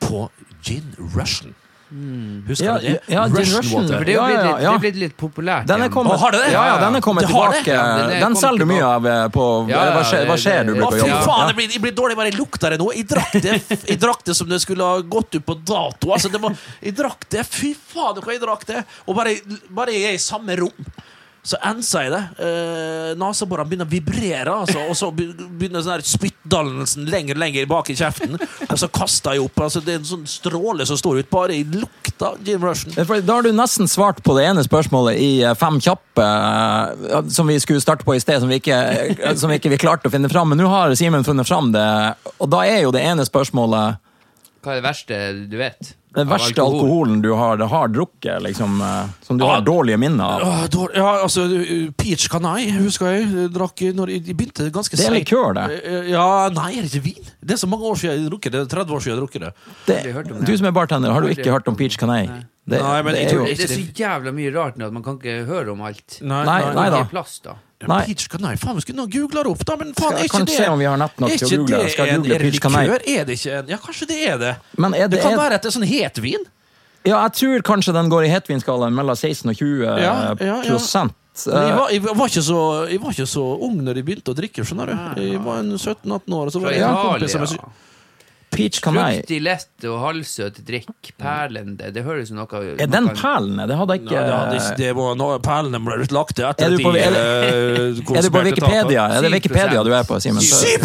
på gin Russian. Husker Ja, du det? ja, Russian water. For det er jo blitt, litt, ja. blitt litt populært Den er kommet, har det det? Ja, ja, den er kommet det tilbake. Den den selger du mye av eh, på hva, skjer, hva skjer du blir på jobb? Å, fy faen, det jeg blir, jeg blir dårlig bare jeg lukter det nå. Jeg drakk det Jeg drakk det som det skulle ha gått ut på dato. Altså, det var, jeg drakk det, Fy faen, hva jeg drakk det! Og bare, bare jeg er i samme rom, så ensa jeg det. Eh, Neseborene begynner å vibrere, altså, og så begynner sånn spyttdannelsen lenger og lenger bak i kjeften. Og så kaster jeg opp. Altså, det er en sånn stråle som står ut bare i lukta Jim Russian. Da har du nesten svart på det ene spørsmålet i eh, Fem kjappe, eh, som vi skulle starte på i sted, som vi ikke, eh, som vi ikke vi klarte å finne fram. Men nå har Simen funnet fram det, og da er jo det ene spørsmålet Hva er det verste du vet? Den verste alkohol? alkoholen du har, har drukket, liksom, eh, som du Ja. har dårlige minner av. Åh, dår- ja, altså, Peach Canai husker jeg. drakk når jeg begynte ganske Det er likør, det. Eh, Ja, nei, er det ikke vin? Det er så mange år siden jeg drukket det. 30 år siden jeg drukket det. det. Du som er bartender, har du ikke hørt om Peach Canai? Det, Nei, men det er jo Det er så jævla mye rart nå at man kan ikke høre om alt. Nei, nei nei da. plass, da. Nei. Peach Canai, faen, vi skulle nå google det opp, da, men faen, er ikke det se om vi har nett nok er til å ikke google. det Skal google Peach Canai? likør? Er det ikke en Ja, kanskje det er det. Men er Det det, kan er, være at det er sånn hetvin. ja, jeg tror kanskje den går i hetvinskalaen mellom 16 og 20 Ja, ja, ja. prosent. Jeg Eh, var, jeg, var ikke så, jeg var ikke så ung når jeg begynte å drikke, skjønner du. Jeg var 17-18 år, og så var jeg en kompis som. Peach Canai. Fruktig lett og halvsøt drikk. Perlende. Det høres som noe Er den perlende? Det hadde jeg Nei, det, hadde, ikke ikke- det var noe, Perlene ble lagt til etter Er du på- de, er- eh, Er du på Wikipedia? Er det Wikipedia du er på, Simen? 7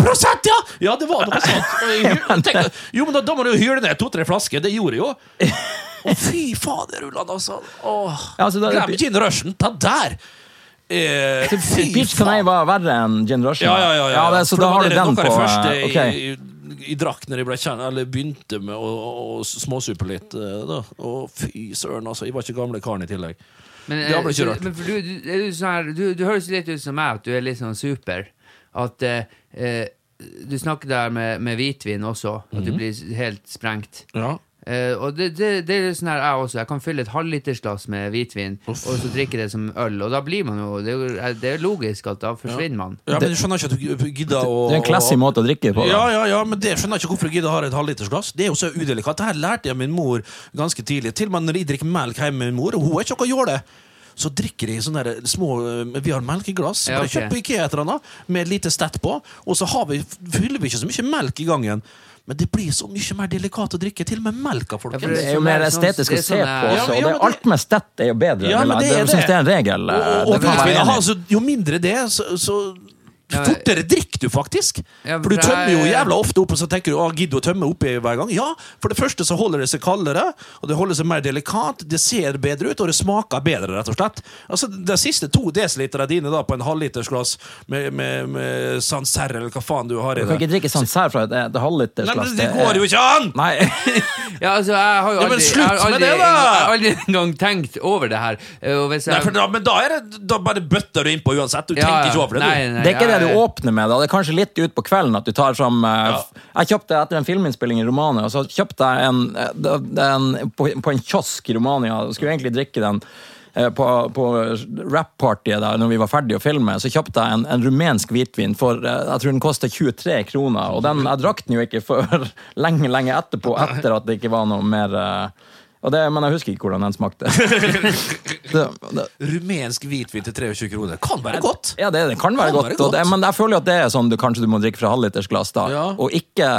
ja! Ja, det var noe sånt. Jo, men da, da må du jo hyle ned to-tre flasker. Det gjorde jeg jo. Å, fy fader, Ulland, altså. Åh. Ja, altså, da- Glem gin rushen. Ta der! Eh, fy Peach Canai faen. var verre enn Gin Russian? Ja, ja, ja. ja. det, så For da har du den på av det første eh, jeg drakk når jeg ble kjent, eller begynte med å, å småsupe litt. eh, Da. Og fy søren, altså. Jeg var ikke gamle karen i tillegg. Men, Det eh, ble ikke rart. Men du, du, du, sånn du, du høres litt ut som meg, at du er litt sånn super. At eh, eh, du snakker der med, med hvitvin også, at Mhm. du blir helt sprengt. Ja. Eh, og det, det, det er sånn her jeg også. Jeg kan fylle et halvlitersglass med hvitvin, Uff. og så drikke det som øl. Og da blir man jo Det det er logisk at da forsvinner man. ja, men du skjønner ikke at du gidder å Det er en classy måte å drikke på. da. Ja, ja, ja, men det skjønner jeg ikke hvorfor du gidder å ha et halvlitersglass. Det er jo så udelikat. Det her lærte jeg min mor ganske tidlig. Til og med når jeg drikker melk hjemme med min mor, og hun er ikke noe jåle. Så drikker de sånne der små eh, Vi har melkeglass. Ja, Bare ok. kjøp på Ikea et eller annet, med et lite stett på, og så har vi, fyller vi ikke så mye melk i gangen. Men det blir så mye mer delikat å drikke. Til og med melka, Ja, for. Det er jo mer estetisk å se sånn, på eh, Ja, men- og ja, men alt med stett er jo bedre. Ja, men det er det. det er en regel. eh, Og, og, det kan være altså, jo mindre det, så, så Ja, fortere drikker du faktisk. Ja, For du tømmer jo jævla ofte opp, og så tenker du å, gidder du å tømme oppi hver gang? Ja, for det første så holder det seg kaldere, og det holder seg mer delikat, det ser bedre ut, og det smaker bedre, rett og slett. Altså, De siste to desiliterne dine da, på en halvlitersglass med, med, med Sancerre, eller hva faen du har i det Du kan ikke drikke Sancerre fra et, et halvlitersglass. Nei, det går jo ikke an! Nei. Ja, altså, jeg har jo Ja, men aldri, slutt jeg har med aldri, det, da! Jeg har aldri engang tenkt over det her. Eh, hvis jeg, Nei, for da, men da, er det, da bare bøtter du innpå uansett. Du Ja, tenker ikke over det. Nei, du. nei, Det er ikke det jeg- du åpner med. da Det er kanskje litt ut på kvelden at du tar fram eh, Ja. Jeg kjøpte etter en filminnspilling i Romania, så kjøpte jeg en, eh, en på, på en kiosk i Romania. og skulle egentlig drikke den eh, på, på rap-partyet der når vi var ferdige å filme. Så kjøpte jeg en, en rumensk hvitvin for jeg tror den kostet 23 kroner. Og den, jeg drakk den jo ikke før lenge, lenge etterpå, etter at det ikke var noe mer det, Men jeg husker ikke hvordan den smakte. det, det, Rumensk hvitvin til 23 kroner. Kan være godt. ja, det, det kan være Kan godt, være og det, godt. men jeg føler jo at det er sånn du kanskje du må drikke fra halvlitersglass, da. Ja. Og ikke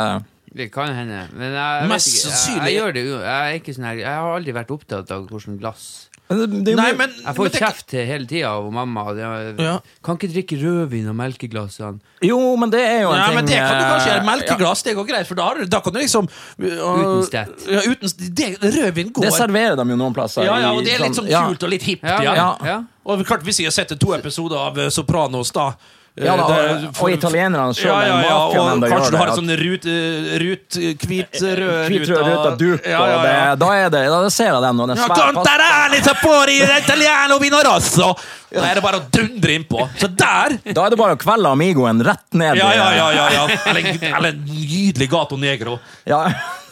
Det kan hende. Men jeg, jeg, Mest vet ikke, jeg, sannsynlig- jeg gjør det jo. Jeg, er ikke sånn her, jeg har aldri vært opptatt av hvordan glass Men det, det, Nei, men, Jeg får men, kjeft til hele tida av mamma. Det- Ja. Kan ikke drikke rødvin av melkeglassene. Jo, men det er jo en Ja, ting men det kan du kanskje gjøre. Melkeglass ja. det går greit, for da, da kan du liksom Uten stett. Ja, uten det, Rødvin går. Det serverer de jo noen plasser. ja, ja, og det er litt sånn ja. kult og litt hipt. Ja, Ja, ja. ja. Og klart, hvis jeg har sett to episoder av eh, Sopranos, da Ja, da, det- og- og italienerne sjøl. ja, er ja, ja, mafiaen og Kanskje du har en sånn rut, eh, rut eh, hvit, rød ruta duk, Ja, ja, ja. det, da er det Da ser jeg den, og den Ja. Contarani Sapori Italiano Vino Rosso! Da er det bare å dundre innpå. Så der Da er det bare å kvelde Amigoen rett ned. Ja, ja, ja. ja, ja. Eller, eller en nydelig Gato Negro. Ja.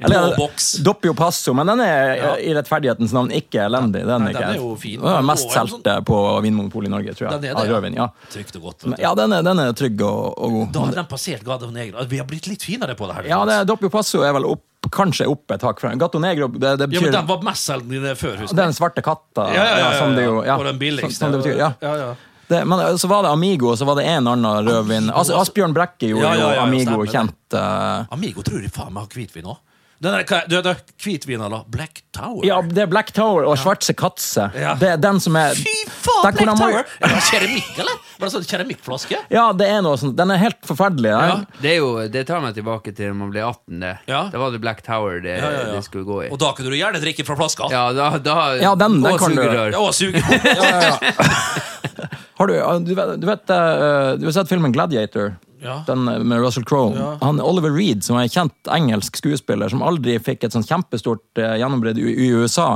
eller. Doppio Passo, men den er Ja. i rettferdighetens navn ikke elendig. Den, Nei, er den er jo fin. Den er mest Og sånn- solgte på Vinmonopolet i Norge, tror jeg. Den er det, ja. rødvin, ja. Trygt og godt. Men, ja, den er, den er trygg og, og god. Da hadde den passert Gato Negro. Vi har blitt litt finere på det her. Ja, det, Doppio Passo er vel opp kanskje opp et hakk. fra- Gato Negro, det, det Ja, men Den var mestselgende før, husker Den svarte katta. Ja, ja, ja, ja, som det jo, ja. Og den billigste. Som, som betyr, ja. Ja, ja. Det, men eh, så var det Amigo, og så var det en annen rødvin. As Asbjørn Brekke gjorde ja, ja, ja, jo Amigo stemmer kjent. Uh... Amigo tror jeg faen meg har hvitvin òg. Den der, hva- du vet, hvitvin eller Black Tower? ja, det er Black Tower og Schwarze Katze. Ja. Det er den som er Fy faen, Black må- Tower! Er det keramikk, eller? Var det sånn keramikkflaske? Ja, det er noe sånt. Den er helt forferdelig. Ja. Ja. Det, er jo, det tar meg tilbake til da man ble 18. det. Ja. Da var det Black Tower det, Ja, ja, ja. det skulle gå i. Og da kunne du gjerne drikke fra flaska. Ja, da, da Ja, den- den og kan du- sugerør. Ja, ja, på. Har du, du, vet, du, vet, eh, du har sett filmen Gladiator? Ja. Den eh, med Russell Crowe. Ja. Han Oliver Reed, som er en kjent engelsk skuespiller, som aldri fikk et sånt kjempestort uh, gjennombrudd i, i USA.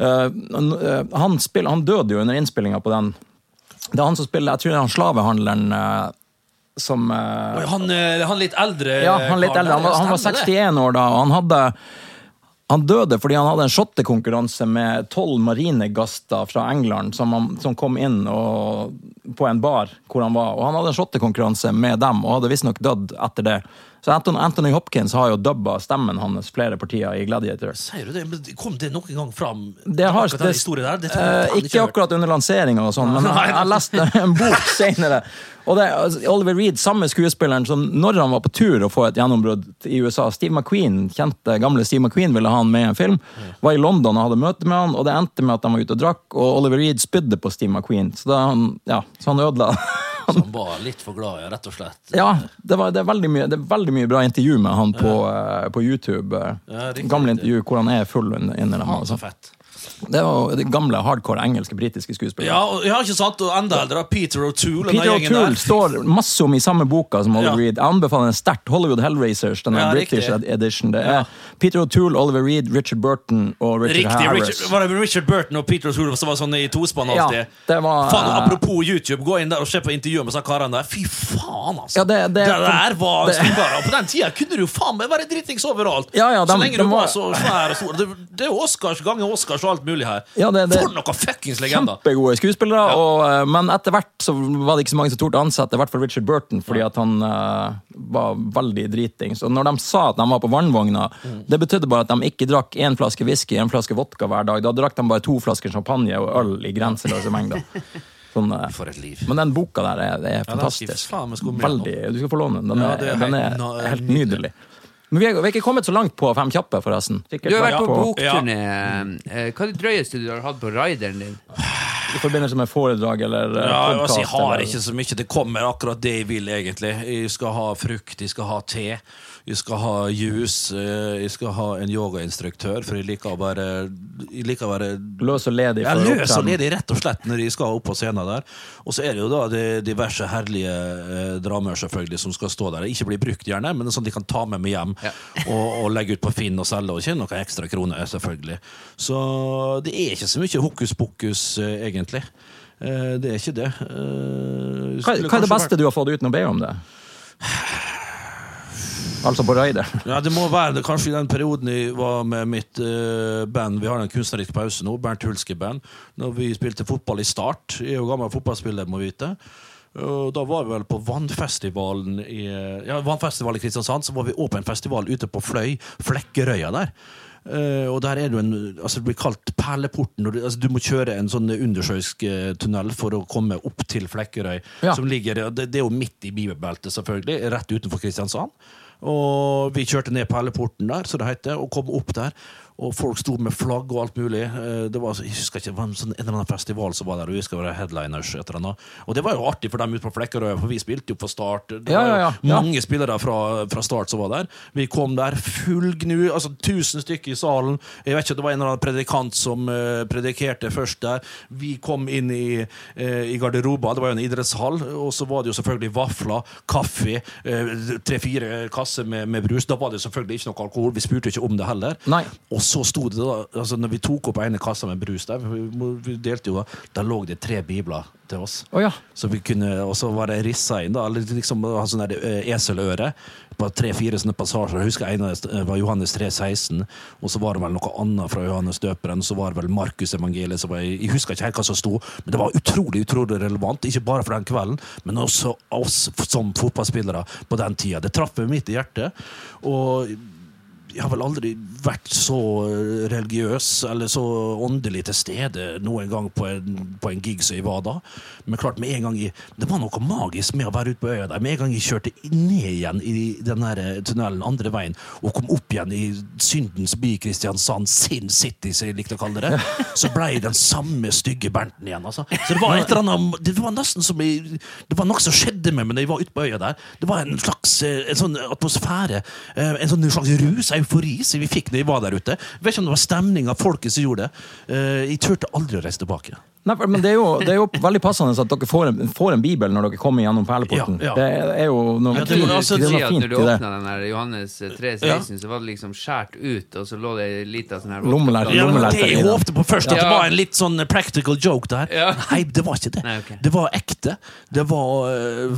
Uh, eh, han, spill, han døde jo under innspillinga på den. Det er han som spiller Jeg tror det er han slavehandleren eh, som Han, han litt eldre Ja, han litt eldre. Han han var 61 år da, og han hadde han døde fordi han hadde en shottekonkurranse med tolv marinegaster fra England som, han, som kom inn og, på en bar hvor han var. Og han hadde en shottekonkurranse med dem og hadde visstnok dødd etter det. Så Anthony, Anthony Hopkins har jo dubba stemmen hans flere partier i Gladiator. Sier du det? Men Kom det noen gang fram? Det har, akkurat den der? Det eh, faen ikke akkurat under lanseringa, sånn, men jeg, jeg leste en bok senere. Og det, altså, Oliver Reed, samme skuespilleren som når han var på tur å få et gjennombrudd i USA Steve McQueen, kjente gamle Steve McQueen ville ha han med i en film. Var i London og hadde møte med han, og det endte med at de var ute og drakk, og Oliver Reed spydde på Steve McQueen. Så, han, ja, så han ødela Som var litt for glad, ja, rett og slett. Ja, det, var, det, er veldig mye, det er veldig mye bra intervju med han på, eh, på YouTube. Ja, riktig, gamle intervju hvor han er full under under dem. Så Altså. fett. Det var det gamle, hardcore engelske, britiske skuespillere. Ja, og, ja, ikke sant? Og enda eldre, Peter O'Toole. Peter O'Toole står masse om i samme boka som Oliver Ja. Reed. Jeg anbefaler den sterkt. Hollywood Hellraisers, den Ja, British riktig. edition. Det er Peter O'Toole, Oliver Reed, Richard Burton og Richard Riktig. Harris. Richard, var det Richard Burton og Peter O'Toole som var sånn i tospann alltid? Ja, det var Faen, eh, apropos YouTube, gå inn der og se på intervjuet med disse karene der. Fy faen, altså! Ja, det- det- der var det- På den tida kunne du jo faen meg være dritings overalt. Ja, ja, så lenge du var var- så svær og stor. Det, det er Oscars gange Oscars og alt mulig her. Ja, det- det- For noen fuckings legender! Kjempegode skuespillere, og, eh, men etter hvert så var det ikke så mange som torde å ansette, i hvert fall Richard Burton, fordi at han uh, var veldig dritings. Og når de sa at de var på vannvogna, Mm. det betydde bare at de ikke drakk én flaske whisky, en flaske vodka hver dag. Da drakk de bare to flasker champagne og øl i grenseløse mengder. Sånn, eh, For et liv. Men den boka der er, er Ja, fantastisk. faen meg Veldig, du skal få låne den. Den Ja, er, er den er helt nydelig. Men vi er, vi er ikke kommet så langt på Fem kjappe, forresten. Sikkert Du har vært på på, bokturné. Eh, Hva er det drøyeste du har hatt på rideren din? i forbindelse med foredrag eller eh, Ja, altså, jeg har eller- ikke så mye. Det kommer akkurat det jeg vil, egentlig. Jeg skal ha frukt, jeg skal ha te, jeg skal ha jus, eh, jeg skal ha en yogainstruktør, for jeg liker å være liker å være Løs og ledig. Ja, løs og ledig, rett og slett, når jeg skal opp på scenen der. Og så er det jo da de diverse herlige eh, dramer selvfølgelig som skal stå der. Ikke bli brukt, gjerne, men sånn de kan ta med meg hjem Ja. og, og legge ut på Finn og selge, og tjene noen ekstra kroner, selvfølgelig. Så det er ikke så mye hokus pokus, eh, egentlig. Eh, det er ikke det. Eh, Hva, hva er det beste beste du har fått uten å be om det? Altså på Raider. Ja, Det må være det kanskje i den perioden jeg var med mitt uh, band. Vi har en kunstnerisk pause nå, Bernt Hulske Band. Når vi spilte fotball i Start. Jeg er jo gammel fotballspiller, må vite. Og da var vi vel på Vannfestivalen i, ja, Vannfestival i Kristiansand. Så var vi åpen festival ute på Fløy, Flekkerøya der. Uh, og der er det jo en altså Det blir kalt Perleporten. Du, altså, du må kjøre en sånn undersjøisk eh, tunnel for å komme opp til Flekkerøy. Ja. Som ligger, det, det er jo midt i bibelbeltet, selvfølgelig. Rett utenfor Kristiansand. Og vi kjørte ned Perleporten der, så det heter, og kom opp der. Og folk sto med flagg og alt mulig. Eh, Det var, jeg husker ikke, det var en, sånn, en eller annen festival som var der, og vi skal være headliners. Etter den. Og det var jo artig for dem ute på Flekkerøy, for vi spilte jo for Start. Det var ja, ja. Ja. mange spillere fra, fra Start som var der. Vi kom der full gnu, altså 1000 stykker i salen. Jeg vet ikke, Det var en eller annen predikant som uh, predikerte først der. Vi kom inn i, uh, i garderoba, det var jo en idrettshall. Og så var det jo selvfølgelig vafler, kaffe, uh, tre-fire kasser med, med brus. Da var det selvfølgelig ikke noe alkohol, vi spurte ikke om det heller. Nei. Og så sto det da, altså når vi tok opp ene kassa med brus der, vi, vi delte jo da, da lå det tre bibler til oss. Oh, ja. Så vi kunne, og så var det rissa inn, da, eller liksom ha sånn eh, eseløre på tre-fire sånne passasjer. Jeg husker en eh, var Johannes 3,16, og så var det vel noe annet fra Johannes døperen. Så var det vel Markus evangeliet. som Jeg husker ikke helt hva som sto, men det var utrolig utrolig relevant. Ikke bare for den kvelden, men også oss som fotballspillere på den tida. Det traff meg midt i hjertet. Og jeg har vel aldri vært så eh, religiøs eller så åndelig til stede noen gang på en, på en gig som jeg var da. Men klart, med en gang jeg, det var noe magisk med å være ute på øya der. Med en gang jeg kjørte ned igjen i den eh, tunnelen andre veien og kom opp igjen i syndens by Kristiansand, Sin City, som jeg likte å kalle det, så ble jeg den samme stygge Bernten igjen. Altså. Så det var annet Det var nesten som jeg, Det var noe som skjedde med meg da jeg var ute på øya der. Det var en slags eh, en sånn atmosfære, eh, en sånn slags rus, eufori, som vi fikk når vi var der ute. Jeg vet ikke om det var stemninga, folket som gjorde det. Eh, Jeg turte aldri å reise tilbake. Nei, men det er, jo, det er jo veldig passende at dere får en, får en bibel når dere kommer gjennom perleporten. Ja, ja. Det er jo noe, Ja, det fint, må altså det er Si at når du åpna den der Johannes 3,16, så var det liksom skåret ut, og så lå det ei lita sånn her Lommelerke. Ja, men det jeg håpte på først, at det var en litt sånn practical joke der. Ja. Nei, det var ikke det. Nei, okay. Det var ekte. Det var øh,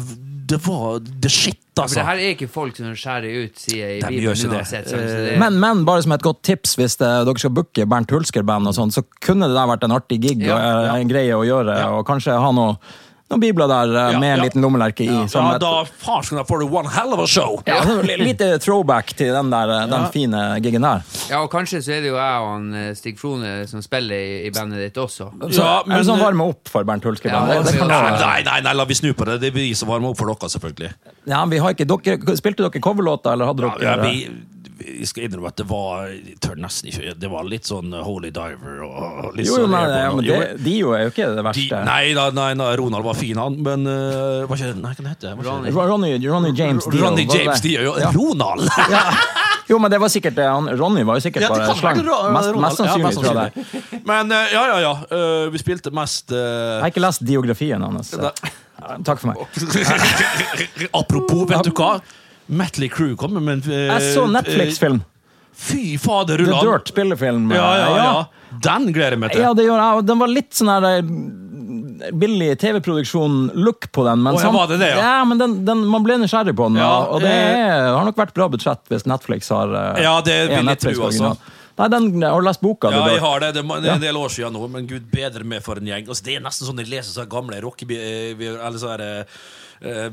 Det var the shit, Ja, for altså. det her er ikke folk som skjærer ut, sider i De Bibelen uansett. Så så det Men, men bare som et godt tips, hvis det, dere skal booke Bernt Hulsker-band, og sånn, så kunne det der vært en artig gig og eh, en greie å gjøre. Og kanskje ha noe, noen bibler der uh, Ja, med en ja. liten lommelerke i. Ja, da farsken da får du one hell of a show! ja, Lite throwback til den, der, eh, den fine gigen der. Ja, og kanskje så er det jo jeg og han eh, Stig Frone som spiller i, i bandet ditt også. Så, Ja, men- det sånn varme opp for Bernt Hulsker-band? Ja, det, det Nei, nei, nei, la vi snu på det. Det er vi som varmer opp for dere, selvfølgelig. Ja, vi har ikke, dere, spilte dere coverlåter, eller hadde Ja, dere ja, vi, vi skal innrømme at det var Jeg tør nesten ikke Det var litt sånn Holy Diver og litt Jo, jo, sånn men, ja, men jo, De Dio er jo ikke det de, verste. nei, da, nei, nei, Ronald var fin, han, men uh, var ikke, Nei, hva het det? Ronny. Ronny, Ronny James Dio. Ronny James? Dio. jo, Ja. Ronald! Ja. Jo, men det var sikkert det. Han, Ronny var jo sikkert bare ja, slang. Mest, mest sannsynlig, tror jeg det. Men uh, ja, ja, ja. Uh, vi spilte mest Jeg har ikke lest diografien hans. Nei. Takk for meg. Apropos, vet du hva? Metley Crew kommer med en øh, Jeg så Netflix-film. øh, Fy fader, The Rullan. Dirt spillefilm. Ja, ja, ja. Den gleder jeg meg til. Ja, det gjør jeg. Den var litt sånn her eh, billig TV-produksjon-look på den. Men Å, ja, samt- var det det, ja? ja men den, den, man ble nysgjerrig på den, Ja, og- og det eh, er, har nok vært bra budsjett hvis Netflix har eh, Ja, det vil jeg Netflix tro, altså. Nei, den, Har du lest boka? Ja, jeg har det. Det er en del år siden nå, men gud bedre med for en gjeng. Altså, det er nesten sånn jeg leser så gamle rockebi... eh, Eller så er, eh,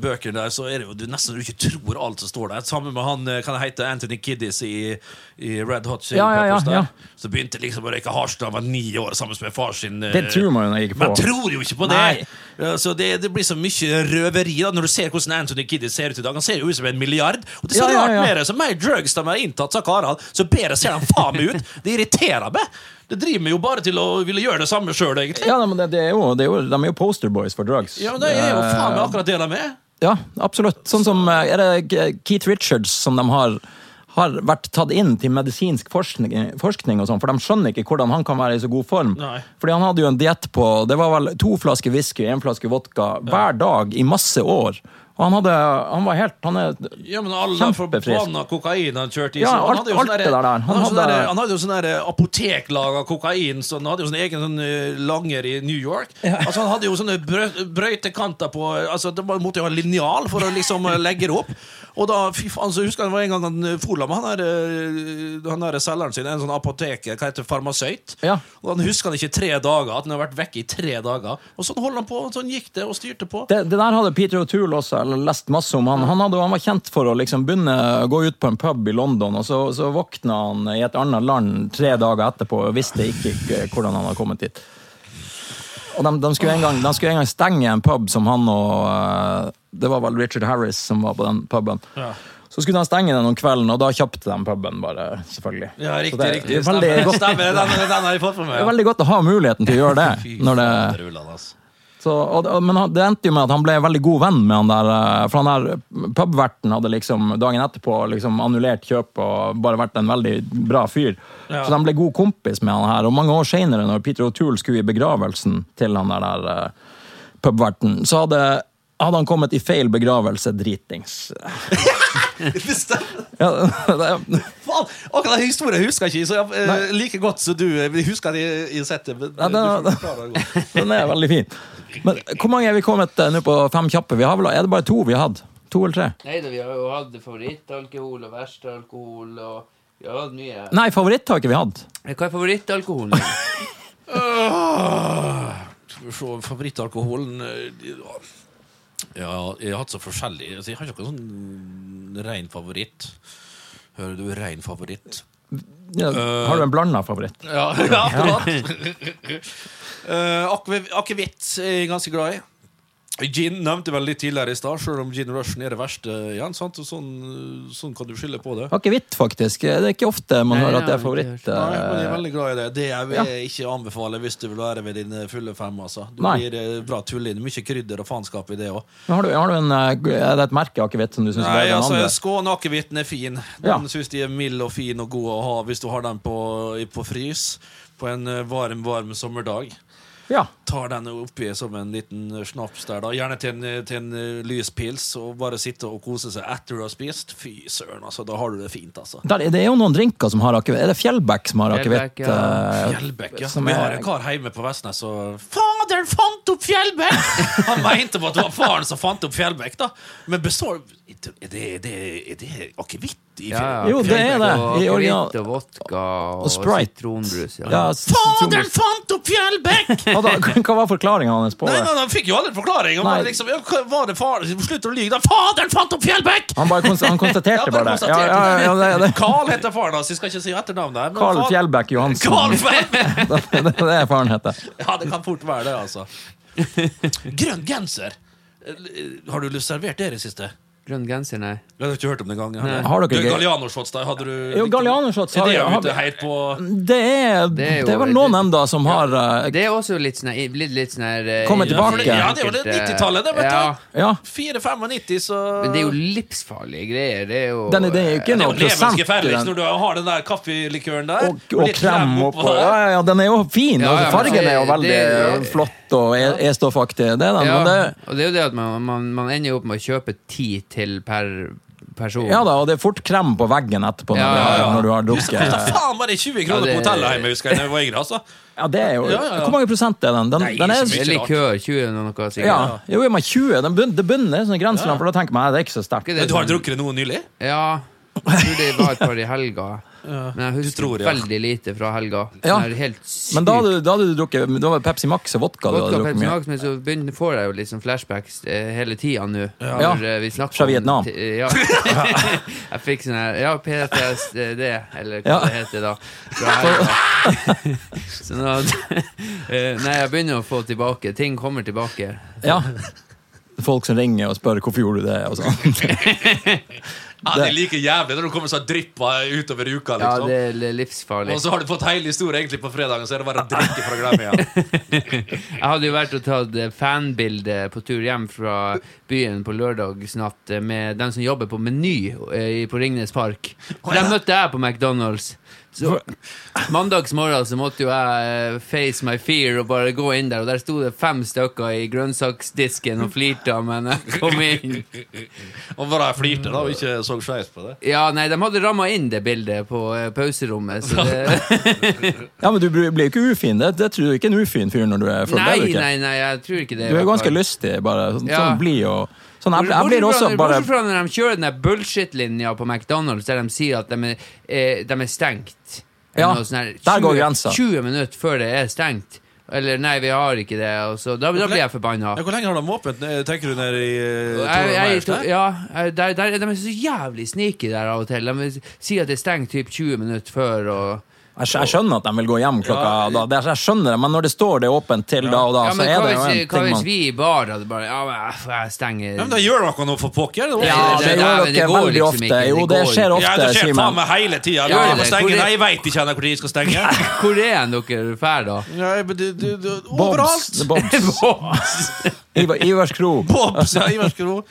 bøker der, så er det jo du nesten du ikke tror alt som står der. Sammen med han eh, kan jeg hete Anthony Kiddis i, i Red Hot Chili Ja, ja, ja. Så begynte liksom å røyke hasj da han var ni år sammen med far sin. eh, Det tror man jo ikke på. Man tror jo ikke på det! Så det, det blir så mye røveri da når du ser hvordan Anthony Kiddis ser ut i dag. Han ser jo ut som en milliard. Og det er så rart med det. Så mer drugs de har inntatt, sa karene, så bedre ser han faen meg ut. Det irriterer meg. Det driver meg jo bare til å ville gjøre det samme sjøl, egentlig. Ja, men det, det er jo, det er jo, De er jo posterboys for drugs. Ja, men det er jo faen meg akkurat det de er. Ja, absolutt. Sånn som eh, Er det Keith Richards som de har har vært tatt inn til medisinsk forskning, forskning og sånn, for de skjønner ikke hvordan han kan være i så god form. Nei. Fordi han hadde jo en diett på Det var vel to flasker whisky én flaske vodka hver dag i masse år. Han hadde Han var helt Han er Ja, men alle Kjempefrisk. forbanna kokain han kjørte i Ja, seg. Han alt- hadde jo sånn. Han, Han hadde sånn han der apoteklaga kokain, så han hadde jo sånn egen sånn eh, langer i New York. Altså Han hadde jo sånne brø brøytekanter på Altså Det måtte jo ha linjal for å liksom eh, legge det opp. Og da, fy faen, så husker jeg det var en gang han eh, fola med han der, eh, han der selgeren sin, en sånn apoteker, hva heter farmasøyt. Ja. Og han husker han ikke tre dager, at han har vært vekke i tre dager. Og sånn holdt han på, sånn gikk det, og styrte på. det, det der hadde Peter O'Toole også lest masse om. Han, han, hadde, han var kjent for å liksom begynne å gå ut på en pub i London, og så, så våkna han i et annet land tre dager etterpå og visste ikke eh, hvordan han hadde kommet dit. Og de, de, skulle en gang, de skulle en gang stenge en pub som han og eh, Det var vel Richard Harris som var på den puben. Ja. Så skulle de stenge den om kvelden, og da kjøpte de puben, bare, selvfølgelig. Ja, riktig, det, riktig. Er veldig Stemmer, godt, stemmer. Den, den har jeg fått for meg. det er veldig godt å ha muligheten til å gjøre det. Fy Når det faen, altså. Så, og, men det endte jo med at han ble veldig god venn med han der. eh, For han der pubverten hadde liksom dagen etterpå liksom annullert kjøpet og bare vært en veldig bra fyr. Ja. Så de ble god kompis med han her. Og mange år senere, når Peter O'Toole skulle i begravelsen til han der, der eh, pubverten, så hadde, hadde han kommet i feil begravelse dritings. Ja, det, Faen, akkurat den historien husker jeg ikke så jeg, eh, like godt som du. Jeg husker at jeg, jeg har sett det. Men, Ja, godt. den er veldig fin. Men hvor mange er vi kommet til nå på fem kjappe? Vi har vel, er det bare to vi har hatt? To eller tre? Nei da, vi har jo hatt favorittalkohol og verste alkohol og Vi har hatt mye. Nei, favoritt har ikke vi hatt. Hva er favorittalkoholen? Åh, Skal vi se, favorittalkoholen eh, Ja, jeg har hatt så forskjellig. Altså, jeg har ikke noen sånn ren favoritt. Hører du rein favoritt? Ja, har du en blanda favoritt? Ja, ja akkurat. uh, Akevitt er jeg ganske glad i. Gin nevnte vel litt tidligere i stad, selv om gin rushen er det verste igjen. Sant? Og Sånn, sånn kan du skylde på det. Akevitt, faktisk. Det er ikke ofte man Nei, hører at det er favoritt. Nei, men jeg er eh, veldig glad i det. Det jeg vil Ja. ikke anbefale hvis du vil være ved din fulle fem. Altså. Du Nei. blir eh, bra tull inn. Mye krydder og faenskap i det òg. Har du, har du en, eh, er det et merke akevitt som du syns er Nei, bedre enn altså, andre? Skåne-akevitten er fin. Den Ja. synes de er mild og fin og god å ha hvis du har den på, på frys på en eh, varm, varm sommerdag. Ja. Tar den oppi som en liten snaps der, da. Gjerne til en, til en eh, lys pils, og bare sitte og kose seg etter du har spist. Fy søren, altså. Da har du det fint, altså. Der, det er jo noen drinker som har akevitt. Er det Fjellbekk som har Fjellbekk, akevitt? ja. eh, Fjellbekk, ja. Vi har en kar hjemme på Vestnes, og Faderen fant opp Fjellbekk! Han mente på at det var faren som fant opp Fjellbekk, da. Men består Er det, det, det akevitt i Ja, Jo, det er det. I original- akevitt og vodka og, Og Sprite. sitronbrus. Ja. ja, Faderen fant opp Fjellbekk! Hva var forklaringa hans på det? nei, Han fikk jo aldri forklaring. Han Nei. bare liksom, var det far, Slutt å lyve. Faderen fant opp Fjellbekk! Han bare konst- han konstaterte bare det. Ja, ja, ja, det, det. Carl heter faren hans. Jeg skal ikke si etternavnet. Carl Fjellbekk Johansen. Carl det, det er faren heter. Ja, det kan fort være det, altså. Grønn genser. Har du servert det i det siste? Grønn genser, nei. Jeg har ikke hørt om det engang. Har dere ikke- Galliano-shots, da? Hadde du Jo, Galliano-shots Er har- det har- på Det er, Det det er er, jo- vel noen enda som har uh, Det er også litt sånn blitt litt sånn her eh, Kommer tilbake. Ja, det var det 90-tallet, det, vet du. Ja, Ja. 4,95, så men det er jo livsfarlige greier. Det er jo Den er, det er jo Det ikke er noe jo prosent i den. når du har den der kaffelikøren der. Og, og litt krem oppå. Ja, ja, ja, den er jo fin. Ja, altså, ja, fargen er jo veldig det- flott og e- E-stoffaktig. Det er den. Ja, det, og det er jo det at man, man, man ender opp med å kjøpe ti til per person. ja da, og det er fort krem på veggen etterpå når, Ja, du, ja, har- ja. når du har Det drukket. faen bare 20 kroner Ja, på hotellet hjemme, husker jeg jeg var yngre. altså. Ja, det er jo Ja, ja, ja. Hvor mange prosent er den? Den, Nei, den er ikke mye er likør, 20 eller noe sikkert. ja, jo, men 20. Den bunn, det bunner sånn grenser, Ja. for da tenker man det er ikke så sterkt. Men Du har drukket det noe nylig? Ja. Jeg tror det var et par i helga. Men jeg husker tror, ja. veldig lite fra helga. Ja. Sånn helt. Men da hadde, da hadde du drukket Da var Pepsi Max og vodka du Vodka hadde Pepsi. Max, men så begynner, får jeg jo sånn flashbacks eh, hele tida nå. Ja. Eh, Fra Vietnam. ti- Ja. jeg fikk sånn her Ja, PTSD, eller hva Ja. det heter da. Fra helga. så nå eh, Nei, jeg begynner å få tilbake. Ting kommer tilbake. Ja. Folk som ringer og spør hvorfor gjorde du det. Ja, Det er like jævlig når du kommer sånn dryppa utover uka. Ja, liksom. det er livsfarlig. Og så har du fått hele historien egentlig på fredagen, så er det bare å drikke for å glemme igjen. Jeg hadde jo vært og tatt fanbilde på tur hjem fra byen på lørdagsnatt med den som jobber på Meny eh, på Ringnes Park. For dem møtte jeg på McDonald's. Så mandagsmorgen så måtte jo jeg eh, face my fear og bare gå inn der, og der sto det fem stykker i grønnsaksdisken og flirte av meg når jeg kom inn. Og bare jeg flirte da, og ikke så skeis på det. Ja, nei, de hadde ramma inn det bildet på eh, pauserommet, så det Ja, men du blir blir jo ikke ufin. Det, det tror du ikke er en ufin fyr når du er full. Nei, nei, nei, jeg tror ikke det. Du er ganske lystig, bare. Sånn, Ja. sånn blid og Sånn, jeg, jeg blir også bare Bortsett fra når de kjører den der bullshit-linja på McDonald's der de sier at de er, eh, de er stengt. Ja, der 20, der går 20 grensa. 20 minutter før det er stengt. Eller nei, vi har ikke det. Og så, da, da blir jeg forbanna. Ja, hvor lenge har de åpent? eh, Tenker du nede i uh, Jeg, jeg, ja, der, der, de er så jævlig sneaky der av og til. De sier at det er stengt typ 20 minutter før. Og, Jeg, jeg skjønner at de vil gå hjem klokka Ja. da. Det, jeg skjønner det, men når det står det åpent til da og da, ja, så er det jo en hva hvis vi i bar hadde bare Ja, men jeg, stenger Ja, men da gjør dere noe for pokker. Det Ja, det- det det- gjør dere veldig liksom ofte. ikke, det Jo, det skjer skjer Simen. Ja, ofte, det skjer faen meg hele tida. Gjør Dere må stenge. Nei, jeg veit ikke når de skal stenge. Hvor er dere drar da? Ja, men du, du, du, Bobs. overalt! Bobs. Ivar, Ivars kro. Bobs, ja, Ivars Kro.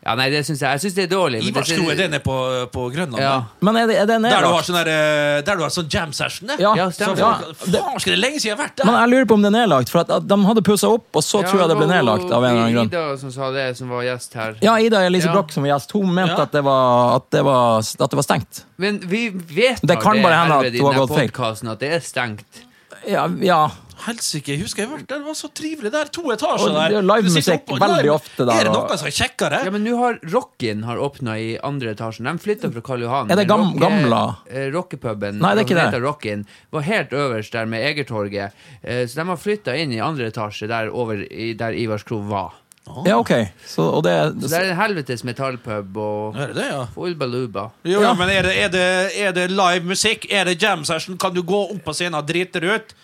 Ja, nei, det syns jeg. Jeg syns det er dårlig. Ivar Ivars det- Kro, er på, på Grønland? Ja. Men er det, er det Der du har sånn der, eh, der du har sånn jam session? det? Ja, Ja, Så ja. Faen, skal det lenge siden jeg har vært Men jeg lurer på om det er nedlagt, for at, at de hadde pussa opp, og så Ja, tror jeg det ble nedlagt av en eller annen grunn. Ida som sa det, som var gjest her. Ja, Ida Elise Ja. Broch som var gjest, hun mente Ja. at, det var, at, det var, at det var stengt. Men vi vet Det kan bare hende at herved har denne gått feil. at det er stengt. Ja, ja. Helsike, jeg husker jeg var der. Det var så trivelig der. To etasjer der. det er livemusikk veldig ofte der, Er det noe som er kjekkere? Ja, men nå har Rockin har åpna i andre etasjen. De flytta fra Karl Johan. Er det gam- Rocke- gamla? eh, Rockepuben. Nei, det er ikke det. Rockin, var helt øverst der med Egertorget. Eh, Så de har flytta inn i andre etasje, der, over, der Ivars Kro var. Ja, ok. Så, og det, Så det er en helvetes metallpub og Er det det, ja? Ulbaluba. baluba. Jo, Ja. men er det, er, det, er det live musikk? Er det jam session? Kan du gå opp på scenen og drite deg ut?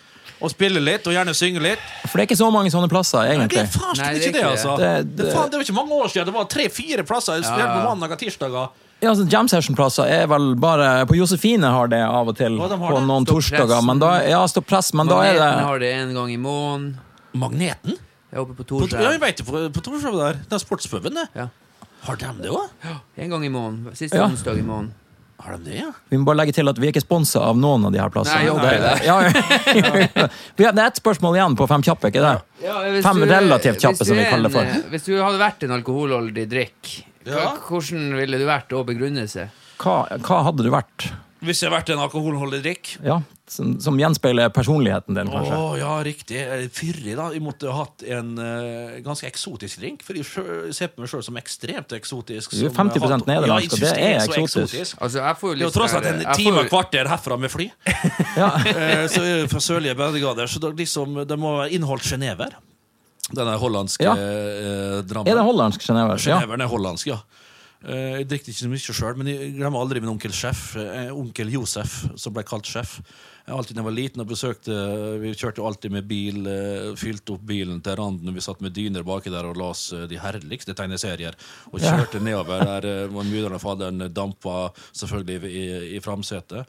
Og spille litt, og gjerne synge litt? for det er ikke så mange sånne plasser, Det egentlig. er faen Nei, det er det, ikke altså. det. Det, Det- faen, det var ikke mange år siden. Det var tre-fire plasser. ja. på mandag og tirsdager. Ja, altså, Jam session-plasser er vel bare På Josefine har det av og til. Ja, de på det. noen torsdager. Men da, ja, Stopp press, men da er Magneten det har det en gang i måneden. Magneten? Jeg er oppe på Torshov. ja, jeg vet det, på, Torshov der. Den sportspuben, det. Ja. Har de det òg? En gang i måneden. Siste Ja. onsdag i måneden. Har de det, ja? Vi må bare legge til at vi er ikke sponsa av noen av de her plassene. Nei, håper det. Ja, ja. Vi har- det er ett spørsmål igjen på fem kjappe, ikke det? Ja, Fem du- relativt kjappe, som vi er kaller det for. en, eh, Hvis du hadde vært en alkoholholdig drikk, hva, Ja. hvordan ville du vært å begrunne seg? Hva, hva hadde du vært? Hvis jeg hadde vært en alkoholholdig drikk? Ja, som, som gjenspeiler personligheten din, Å kanskje? ja, riktig. Fyrig, da. Jeg måtte ha hatt en uh, ganske eksotisk drink. For jeg ser på meg sjøl som ekstremt eksotisk. Du er som 50% hatt- nederlandsk, Ja, og det er så eksotisk. Altså, jeg får jo Det er tross sånn alt en time og kvarter herfra med fly. Ja. uh, så jeg er fra sørlige breddegrader. Så det, liksom, det må være inneholdt genever. Den er hollandske Ja. eh, drammen. Er det hollandsk Genever? Ja. Geneveren er hollandsk, ja. Eh, Jeg drikker ikke så mye sjøl, men jeg glemmer aldri min onkel sjef. Onkel Josef, som ble kalt sjef. Alltid da jeg var liten og besøkte Vi kjørte alltid med bil, eh, fylte opp bilen til randen. Vi satt med dyner baki der og las eh, de herligste tegneserier. Og Ja. kjørte nedover der mudder'n og faderen dampa selvfølgelig i, i framsetet.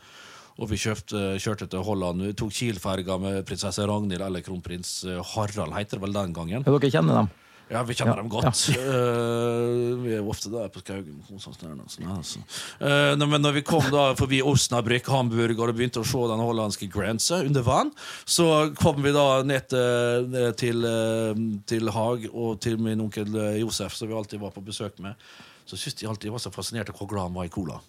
Og vi kjøpte, kjørte til Holland. Vi tok Kiel-ferga med prinsesse Ragnhild eller kronprins eh, Harald, heter det vel den gangen. Ja, dere kjenner dem? Ja, vi kjenner Ja, dem godt. Eh, vi er jo ofte der på Skaugen. Sånn altså. Nei, men når vi kom da forbi Osnabrück, Hamburg, og begynte å se den hollandske grensa under vann, så kom vi da ned til, til, eh, til Haag og til min onkel Josef, som vi alltid var på besøk med. Så syntes jeg alltid var så fascinert av hvor glad han var i cola.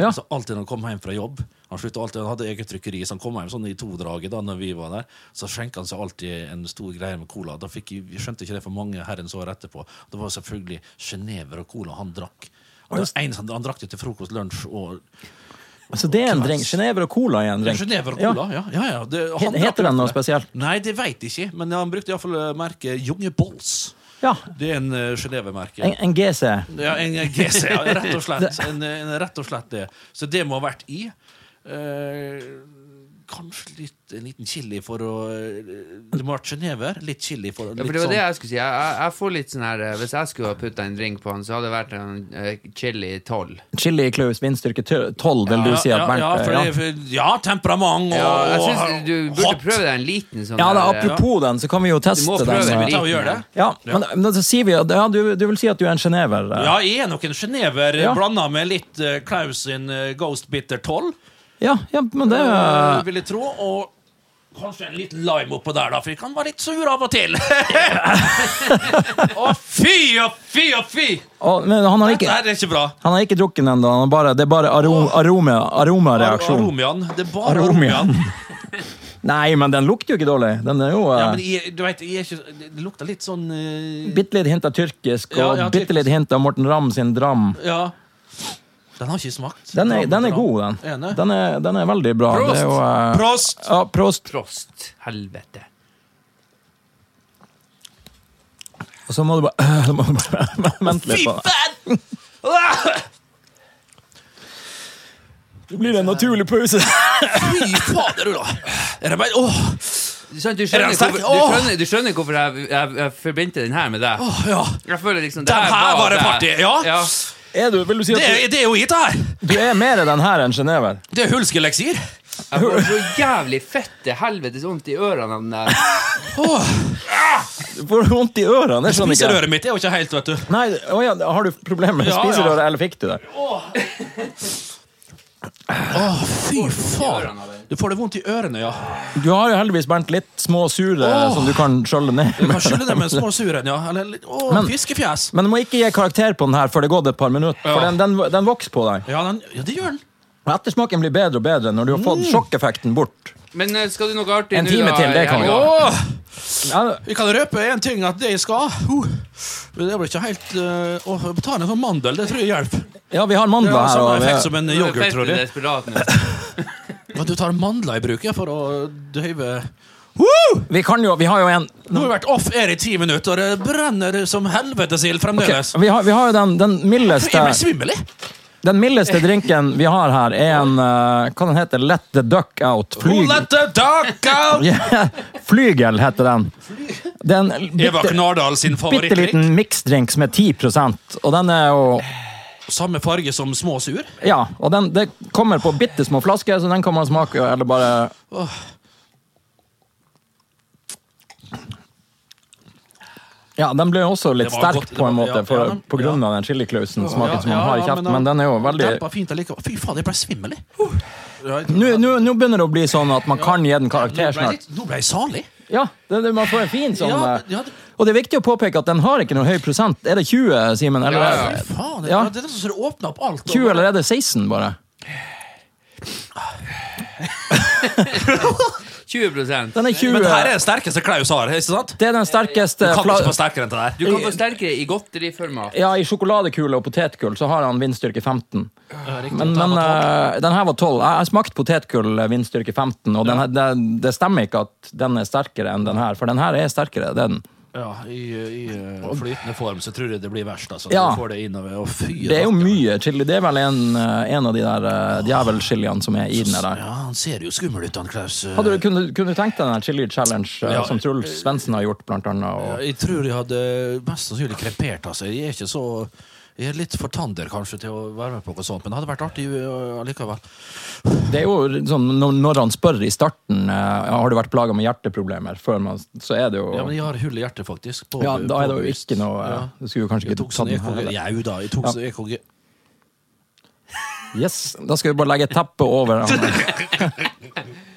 Ja. Altså, alltid når han kom hjem fra jobb Han alltid, han hadde eget trykkeri, så han kom hjem sånn i to-draget da når vi var der. Så skjenka han seg alltid en stor greie med cola. Da fikk Vi skjønte ikke det for mange herrens år etterpå. Det var selvfølgelig sjenever og cola han drakk. Og det en, han, han drakk det til frokost, lunsj og Så det er en drink? Genever og cola er en drink? Genever og cola, ja. ja, ja. Det, han Heter den noe spesielt? Nei, det veit jeg ikke, men han brukte iallfall merket Junge Bolls. Ja. Det er en uh, Genéve-merke. En, en GC. Ja, en GC, ja, rett og slett. En, en, rett og slett det. Så det må ha vært i. Eh, kanskje litt, en liten chili for å Du Det må ha vært Genever. Litt chili for å Ja, for det var det sånn- jeg skulle si. Jeg, jeg, jeg får litt sånn her eh, Hvis jeg skulle ha putta en drink på den, så hadde det vært en uh, chili 12. Chili Klaus vindstyrke 12, vil du si at Bernt ja, for, ja. For, ja, temperament og, Ja, jeg synes syns du burde hot. prøve deg en liten sånn Ja, da, apropos ja. den, så kan vi jo teste den. Du må prøve den, ta liten gjøre det? Ja, men, men så sier vi at ja, du, du vil si at du er en Genever? eh? Ja, jeg er nok en Genever Ja. blanda med litt uh, Klaus sin uh, Ghost Bitter 12. Ja, ja, men det eh, vil jeg tro. Og kanskje en litt lime oppå der, da, for jeg kan være litt sur av og til. Å, fy og fy og fy! Å, Men han har Dette ikke, her er ikke bra. han har ikke drukket den ennå. Det er bare arom, aroma, aromareaksjon. Aromian. Det er bare Aromian. Nei, men den lukter jo ikke dårlig. Den er jo Ja, eh, men jeg, du vet, jeg ikke, det lukter litt sånn uh, bitte litt hint av tyrkisk, og Ja, ja, bitte litt hint av Morten Ramm sin Dram. Ja. Den har ikke smakt. Den er, den er god, den. Den er, den er veldig bra. Prost! Det er jo, uh, Prost! Ja, prost. Prost. Helvete. Og så må du bare, uh, må bare vente litt Fy på det. faen! Ah! Det blir en naturlig pause. Fy fader, Ola. Er det bare Åh! Du skjønner, du Er hvorfor, du skjønner, du skjønner hvorfor jeg, jeg, jeg forbindte den her med deg. åh, ja. Jeg føler liksom Den her var det party, ja. ja. Er du, vil du si Det, at er- det er jo gitar! du, du er mer den her enn Genever? Det er hulskeleksir. Jeg får så jævlig fette helvetes vondt i ørene av den der. Du får vondt i ørene. Det skjønner ikke jeg. Spiserøret mitt er jo ikke helt, vet du. Nei, å ja, Har du problemer med Ja, ja. spiserøret, eller fikk du det? Åh, fy faen. Du får det vondt i ørene, ja. Du har jo heldigvis Bernt litt små sure Åh. som du kan skjølle ned. Du kan skjølle det med små suren, ja. Eller litt Men- fiskefjes. Men du må ikke gi karakter på den her før det er gått et par minutter. For den, den, den vokser på deg. Ja, den, ja, det gjør den. Og Ettersmaken blir bedre og bedre når du har Mm. fått sjokkeffekten bort. Men eh, skal du noe artig En time da, til, det kan vi. Åh, Ja, vi kan røpe en ting, at det jeg skal uh, Det blir ikke helt uh, Å, ta en sånn mandel, det tror jeg hjelper. ja vi har mandler her. samme Og effekt vi, som en yoghurt, tror jeg. Ja, du tar mandler i bruk ja, for å døyve Vi kan jo Vi har jo en Nå har vi vært off-air i ti minutter, og det brenner som helvetes ild Ok, fremdeles. vi, har, vi har jo den, den mildeste svimmel. Den mildeste drinken vi har her, er en uh, Hva den heter Let the duck out. Who Flyg, let the duck out? Flygel heter den. Det er en Eva bitte, Knardal sin bitte favorittdrikk. liten mixdrink som er 10% og den er jo Samme farge som små sur. Ja, og den, det kommer på bitte små flasker, så den kan man smake eller bare Ja, den ble også litt sterk godt, på en var- måte, ja, for, ja, på grunn ja. av den chiliklausen, smaken som man ja, har i kjeften, men men den er jo veldig fint. Fy faen, jeg ble svimmel, jeg. Uh. Nå nå- nå begynner det å bli sånn at man kan gi den karakter snart. Nå ble jeg salig. Ja, det, det, man får en fin sånn Ja, eh, ja, det- Og det er viktig å påpeke at den har ikke noe høy prosent. Er det 20, Simen? Eller Ja, ja. Faen, det, det er nesten så åpner opp alt. 20, eller er det 16, bare? 20 Den er 20 Men det her er den sterkeste Klaus har, ikke sant? Det er den sterkeste Du kan ikke få sterkere enn det der. Du kan få sterkere i godteriformat. Ja, i sjokoladekule og potetgull så har han vindstyrke 15. Ja, riktig. Men, men uh, den her var 12. Jeg har smakt potetgull eh, vindstyrke 15, og den her, det, det stemmer ikke at den er sterkere enn den her, for den her er sterkere. Det er den. Ja, I, i uh, flytende form så tror jeg det blir verst. Altså. Ja. Du får det innover, og fy Det er jo mye chili. Det er vel en, eh, en av de der uh, djevelchiliene som er i den der. Ja, han ser jo skummel ut, han Klaus. Hadde du, kunne, kunne du tenkt deg den chili challenge uh, Ja. som Truls Svendsen har gjort, blant annet? Ja, Jeg tror jeg hadde mest sannsynlig krepert. Altså. Jeg er ikke så Jeg er litt for tander kanskje til å være med på noe sånt, men det hadde vært artig uh, allikevel. det er jo sånn, når, han spør i starten eh, har du vært plaga med hjerteproblemer, man, så er det jo Ja, men jeg har hull i hjertet, faktisk. på- Ja, da er det jo ikke noe Ja. Du skulle kanskje ikke tatt sånn den her. EKG. Jau da, jeg tok Ja. sånn EKG. Yes, Da skal vi bare legge teppet over han.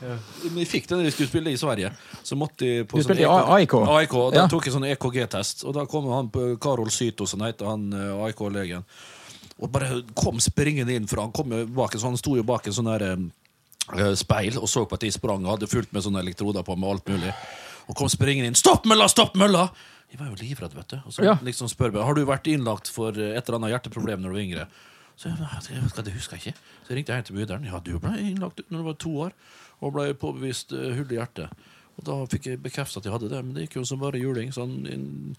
Men jeg fikk den da vi skulle spille i Sverige. Så måtte de på Du sånn spilte i AIK? AIK, og Da Ja. tok jeg sånn EKG-test, og da kom han på Karol Syto, som heter han eh, AIK-legen. Og bare kom springende inn, for han kom jo bak sånn, han sto jo bak en sånn der eh, speil og så på at jeg sprang og hadde fullt med sånne elektroder på med alt mulig. Og kom springende inn. 'Stopp mølla! Stopp mølla!' Jeg var jo livredd, vet du. Og så Ja. liksom spør meg, har du vært innlagt for eh, et eller annet hjerteproblem når du var yngre. Så jeg, jeg, det husker jeg ikke. Så ringte jeg hjem til mudder'n. Ja, du ble innlagt når du var to år og ble påbevist uh, hull i hjertet. Og da fikk jeg bekreftet at jeg hadde det, men det gikk jo som bare juling. Sånn, en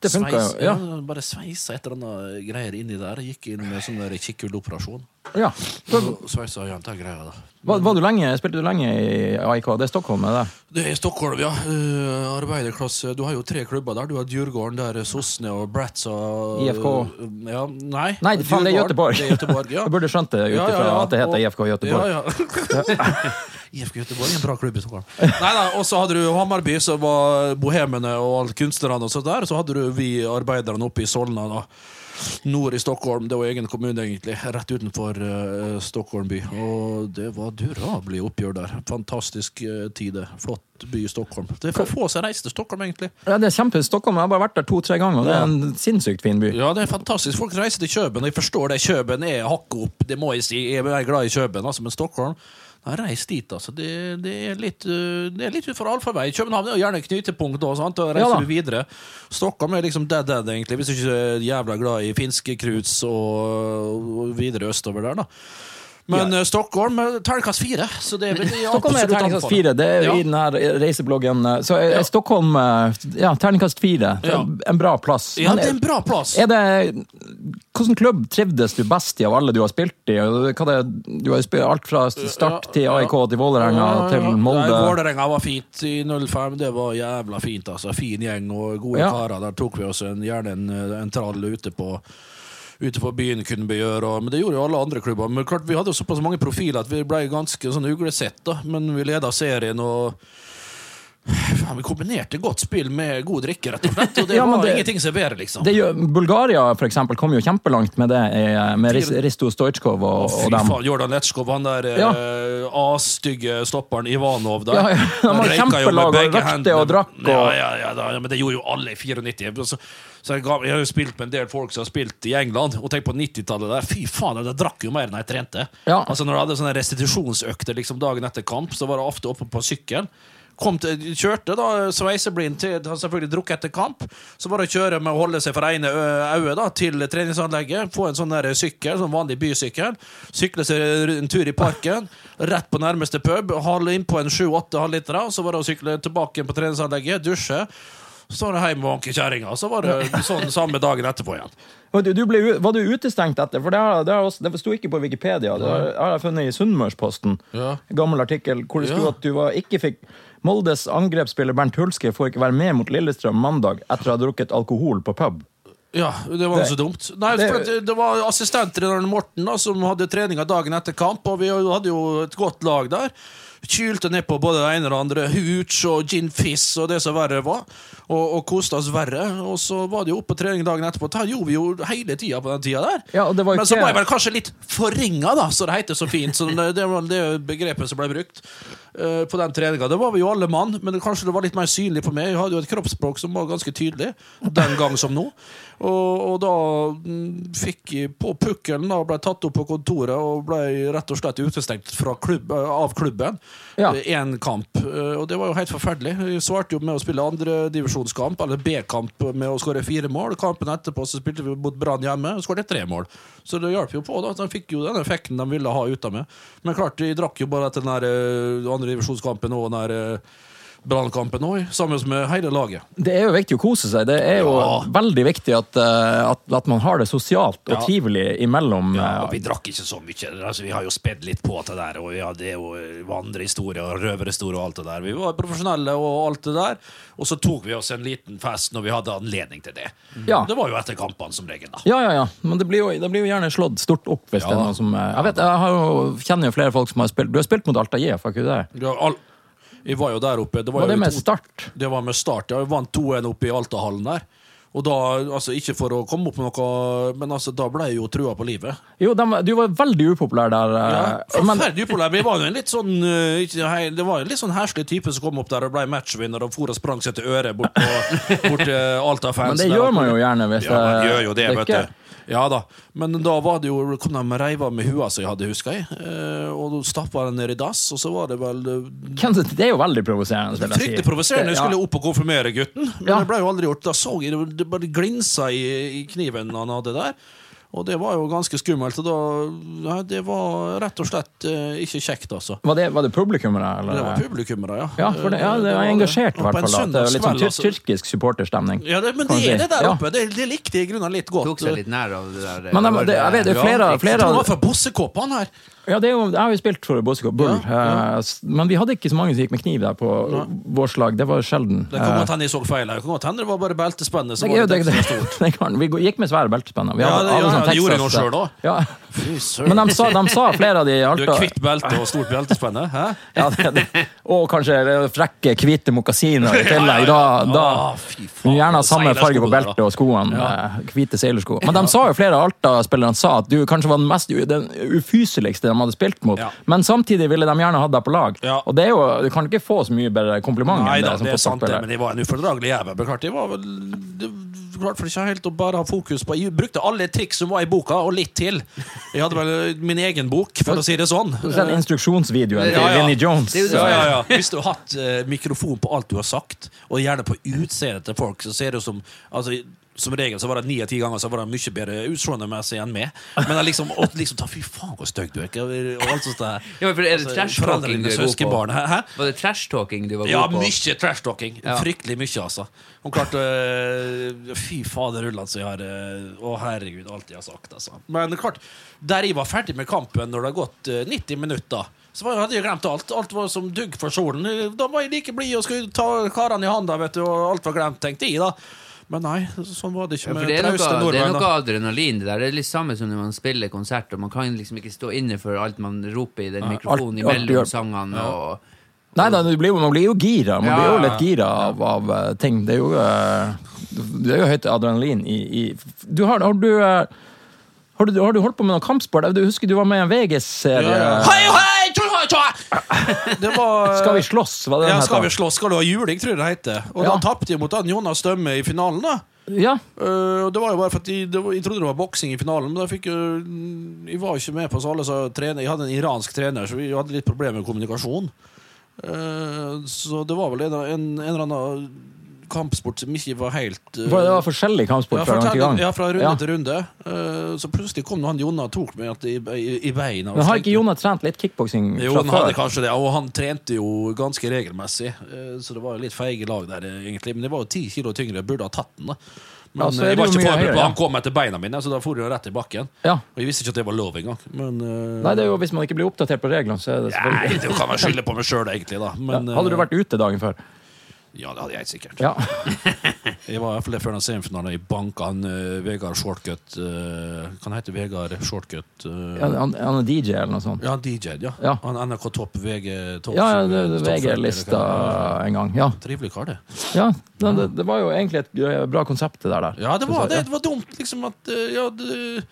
Det funka sveis- ja. Bare sveisa et eller annet greier inni der. Gikk inn med sånn der kikkhullоperasjon. Ja. Så, Sveisa igjen den greia, da. Men... var du lenge, spilte du lenge i AIK? Det er Stockholm, er det? Det er Stockholm, ja. Uh, arbeiderklasse. Du har jo tre klubber der. Du har Djurgården, der Sosne og Bratz og IFK. Ja, nei. Nei, faen, det er. Göteborg. Det er Göteborg, ja. Jeg burde skjønt det ut Ja, ifra ja, ja. at det heter Og- IFK Göteborg. Ja, ja. IFK Göteborg, en bra klubb i Stockholm. Nei da, Og så hadde du Hammarby, som var bohemene og kunstnerne. Og så der, så hadde du vi arbeiderne oppe i Solna. da Nord i Stockholm. Det var egen kommune, egentlig. Rett utenfor uh, Stockholm by. Og det var durabelig oppgjør der. Fantastisk uh, tid. Flott by i Stockholm. Det er for få som reiser til Stockholm, egentlig. Ja, det er kjempe Stockholm. Jeg har bare vært der to-tre ganger, og det er en sinnssykt fin by. Ja, det er fantastisk. Folk reiser til Kjøben, og jeg forstår det. Kjøben er hakket opp, det må jeg si. Jeg er glad i Kjøben, altså, men Stockholm Nei, Reis dit, altså. Det, det er litt uh, Det er litt utfor allfarvei. København er jo gjerne knytepunkt, da, sant? og reiser ja, du videre. Stockholm er liksom dead dead, egentlig, hvis du ikke er jævla glad i finske cruise og, og videre østover der, da. Men ja. Stockholm uh, terningkast fire. Så det vil jeg absolutt terningkast fire. Det er Ja. i den her reisebloggen. eh, Så er Ja. Stockholm eh, Ja, terningkast fire. Ja. En bra plass. Ja, det er en bra plass. Er det Hvilken klubb trivdes du best i av alle du har spilt i? Det, du har spilt alt fra start til AIK til Vålerenga til Molde. Nei, Vålerenga var fint i 05. Det var jævla fint. altså Fin gjeng og gode karer. Der tok vi oss en, gjerne en, en trall ute på Ute på byen kunne vi gjøre, og, men det gjorde jo alle andre klubber. Men klart Vi hadde jo såpass mange profiler at vi ble ganske sånn uglesett, da. Men vi leda serien og Vi kombinerte godt spill med god drikke, rett og slett. Og det Ja, var det- ingenting som er bedre, liksom. Det gjør, Bulgaria for eksempel, kom jo kjempelangt med det, eh, med Ris- Risto Stojkov og, Fy og dem. faen, Jordan Letskov, han der Ja. uh, A-stygge stopperen Ivanov der. Ja, ja, han var kjempelag og røkte og drakk og- Ja, ja, ja, da, ja, men det gjorde jo alle i 94. Så, så jeg, ga, jeg har jo spilt med en del folk som har spilt i England, og tenk på 90-tallet der. Fy faen, jeg drakk jo mer enn jeg trente. Ja. Altså Når jeg hadde sånne restitusjonsøkter liksom dagen etter kamp, så var det ofte oppe på sykkel. Kom til, kjørte da sveiseblind til Har selvfølgelig drukket etter kamp. Så var det å kjøre med å holde seg for ene øyet til treningsanlegget. Få en sånn der sykkel, sånn vanlig bysykkel. Sykle seg en tur i parken. Rett på nærmeste pub. Halve innpå en sju-åtte halvlitere. Så var det å sykle tilbake på treningsanlegget, dusje. Så var det hjem og vanke kjerringa. Så var det sånn samme dagen etterpå igjen. Du, du ble, var du utestengt etter? For det, har, det, har også, det sto ikke på Wikipedia. Det har jeg funnet i Sunnmørsposten. Ja. Gammel artikkel hvor det sto Ja. at du var, ikke fikk Moldes angrepsspiller Bernt Hulske får ikke være med mot Lillestrøm mandag etter å ha drukket alkohol på pub. Ja, det var Det- så dumt. Nei, det, det var assistenttreneren Morten da, som hadde treninga dagen etter kamp, og vi hadde jo et godt lag der. Kylte ned på både det ene og det andre. Hooch og gin fizz og det som verre var. Og, og koste oss verre. Og så var det jo opp på trening dagen etterpå. Det gjorde vi jo hele tida på den tida der. Ja, var Men så ble jeg vel kanskje litt forringa, da, så det heter så fint. Så det, det var det begrepet som ble brukt uh, på den treninga. Det var vi jo alle mann, men det, kanskje det var litt mer synlig på meg. Jeg hadde jo et kroppsspråk som var ganske tydelig, den gang som nå. Og, og da mm, fikk jeg på pukkelen og ble tatt opp på kontoret og ble rett og slett utestengt klubb, eh, av klubben. Ja. Én kamp. eh, Og det var jo helt forferdelig. Vi svarte jo med å spille andredivisjonskamp, eller B-kamp, med å skåre fire mål. Kampen etterpå så spilte vi mot Brann hjemme og skåret tre mål. Så det hjalp jo på. da De fikk jo den effekten de ville ha ut av meg. Men klart, de drakk jo bare etter den eh, andredivisjonskampen og den der eh, Brannkampen òg, sammen med hele laget. Det er jo viktig å kose seg. Det er jo Ja. veldig viktig at, eh, at, at man har det sosialt og Ja. trivelig imellom. Ja, og eh, vi drakk ikke så mye. Altså, vi har jo spedd litt på det der. Og det er jo vandrehistorie og røverhistorie og alt det der. Vi var profesjonelle og alt det der. Og så tok vi oss en liten fest når vi hadde anledning til det. Ja. Det var jo etter kampene, som regel. da Ja, ja, ja. Men det blir jo, det blir jo gjerne slått stort opp hvis det er noe som eh, Jeg vet, jeg jo, kjenner jo flere folk som har spilt Du har spilt mot Alta JF, har ikke du det? Ja, all, vi var jo der oppe. Det var, Var det med to- Start? Det var med start. Ja, vi vant 2-1 oppe i Altahallen der. Og da, altså Ikke for å komme opp med noe, men altså da ble jeg jo trua på livet. Jo, de, du var veldig upopulær der. Ja, eh, men, Forferdelig upopulær. men jeg var jo en litt sånn uh, ikke, hei, Det var en litt sånn herselig type som kom opp der og ble matchvinner og for og sprang seg til øret bort, på, bort til men Alta-fans. det gjør man jo gjerne hvis Ja, man eh, gjør jo det, det vet du. Ja da. Men da var det jo, kom de med reiva med hua som jeg hadde, huska jeg. Eh, og stappa den ned i dass, og så var det vel eh, Det er jo veldig provoserende. Fryktelig provoserende. Jeg skulle opp og konfirmere gutten, men Ja. det ble jo aldri gjort. Da så jeg det bare glinsa i, i kniven han hadde der. Og det var jo ganske skummelt. Da, ja, det var rett og slett eh, ikke kjekt, altså. Var det, var det publikummere? Eller? Det var publikummere, ja. Ja, for det, ja, det var er engasjert, i hvert fall. Det var litt sånn tyr altså. tyrkisk supporterstemning. Ja, det, men det er det der Ja. oppe. Det, det likte jeg i grunnen litt godt. Tok seg litt nær av det der. Men de- det- jeg vet, det er flere- flere, flere det av- var fra Bossekoppene her. Ja, det jo, jeg har jo spilt for Bossikov Bull, Ja, ja. eh, men vi hadde ikke så mange som gikk med kniv der på vårt slag. Det var sjelden. Det kan Eh, godt hende jeg så feil. her. Det kan godt hende det var bare beltespennet som det, var det, det, stort. det det, vi gikk med svære beltespenner. Ja, det- ja, sånn gjorde jeg nå. Ja. Fy søren. Men de sa, de sa flere av de i Du Alta er kvitt belte og stort beltespenne? Hæ? ja, det. Og kanskje frekke, hvite mokasiner i tillegg. Da, da Ah. Gjerne ha samme farge på beltet og skoene. eh, Hvite seilersko. Men de sa jo flere av Alta-spillerne sa at du kanskje var den mest den ufyseligste hadde spilt mot. Ja. Men samtidig ville de gjerne hatt deg på lag. Ja. Og det er jo, du kan ikke få så mye bedre kompliment Nei enn det som det er sant, det, men de var en ufordragelig jævel. Beklart, de var vel det, klart for ikke helt å bare ha fokus på Jeg brukte alle triks som var i boka, og litt til. Jeg hadde vel min egen bok, for å si det sånn. Du ser instruksjonsvideoen til Ja, ja. Vinnie Jones. Ja, ja, ja. Hvis du har hatt uh, mikrofon på alt du har sagt, og gjerne på utseendet til folk, så ser det ut som altså, som regel så var det ni av ti ganger så var det mye bedre utseendemessig enn meg. Men liksom, å, liksom ta, Fy faen, hvor stygg du er. Og alt sånt der. Ja, for er det Altså, trash-talking du er god på? Hæ? Var det trash-talking du var Ja, god på? mye trash-talking. Ja. Fryktelig mye, altså. Hun klarte øh, Fy fader ulland, så jeg har øh, Å, herregud, alt jeg har sagt, altså. Men klart, der jeg var ferdig med kampen, når det har gått øh, 90 minutter så var, hadde jeg glemt alt. Alt var som dugg for solen. Da var jeg like blid og skulle ta karene i handa, vet du, og alt var glemt, tenkte jeg, da. Men nei, sånn var det ikke med ja, det trauste nordmenn. det er noe adrenalin det der. Det er litt samme som når man spiller konsert, og man kan liksom ikke stå inne for alt man roper i den mikrofonen alt- alt du sangene. Og, Nei nei blir, man blir jo gira. Man Ja, blir jo litt gira av, av eh, ting. Det er jo, eh, det er jo høyt adrenalin i, i Du har, har du eh, har du, har du holdt på med noe kampsport? Jeg husker du var med i en VG-serie. Ja, ja. Hei, hei, var Skal vi slåss? Var det Ja, den Skal vi slåss? Skal du ha juling, tror jeg det heter. Og Ja. da tapte jeg mot den Jonas Stømme i finalen, da. Ja. Uh, det var jo bare for at jeg, det var, jeg trodde det var boksing i finalen, men da fikk jeg, jeg var ikke med på så alle som trener. Jeg hadde en iransk trener, så vi hadde litt problemer med kommunikasjon. Uh, så det var vel en, en, en eller annen kampsport som ikke var helt uh, det var forskjellig kampsport ja, fra gang til gang. ja, fra runde Ja. til runde. Uh, så plutselig kom han Jonna og tok meg i, i, i beina. Men har ikke Jonna trent litt kickboksing Jo, han hadde kanskje det, og han trente jo ganske regelmessig. uh, Så det var litt feige lag der, egentlig. Men det var jo ti kilo tyngre. Burde ha tatt den, da. Men Ja, jeg var ikke forberedt på ja. Han kom etter beina mine, så da for jeg rett i bakken. Ja. Og jeg visste ikke at det var lov engang. Men uh... Nei, det er jo Hvis man ikke blir oppdatert på reglene, så er det Nei, selvfølgelig det kan jeg skylde på meg sjøl, egentlig. da men. Hadde du vært ute dagen før? Ja, det hadde jeg sikkert. Ja. Jeg var i hvert fall før den semifinalen. Jeg banka han uh, Vegard Shortcut uh, Kan han hete Vegard Shortcut? uh, Ja, Han, han er DJ eller noe sånt? ja, DJ, ja. Ja. Han NRK Topp, VG Topp. Ja, ja det, det Topp 40, VG-lista en gang. Ja, Trivelig kar, det. ja det, det, det var jo egentlig et eh, bra konsept, det der. der. Ja, det var, det, det var dumt, liksom, at eh, Ja, det,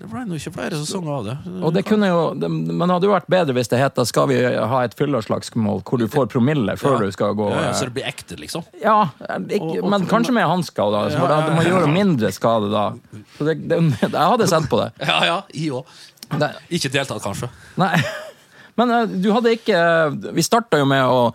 det ble nå ikke flere sesonger av det. Og det kunne jo, det, men hadde jo vært bedre hvis det het 'Skal vi ha et fylleslagsmål hvor du får promille før Ja. du skal gå ja, ja, eh, Så det blir ekte, liksom. Ja, ikke, Og- og- men kanskje med hansker, da. Så Ja, det må gjøre mindre skade da. Så det, det, jeg hadde sett på det. Ja, ja, jeg òg. Ikke deltatt, kanskje. nei. Men eh, du hadde ikke Vi starta jo med å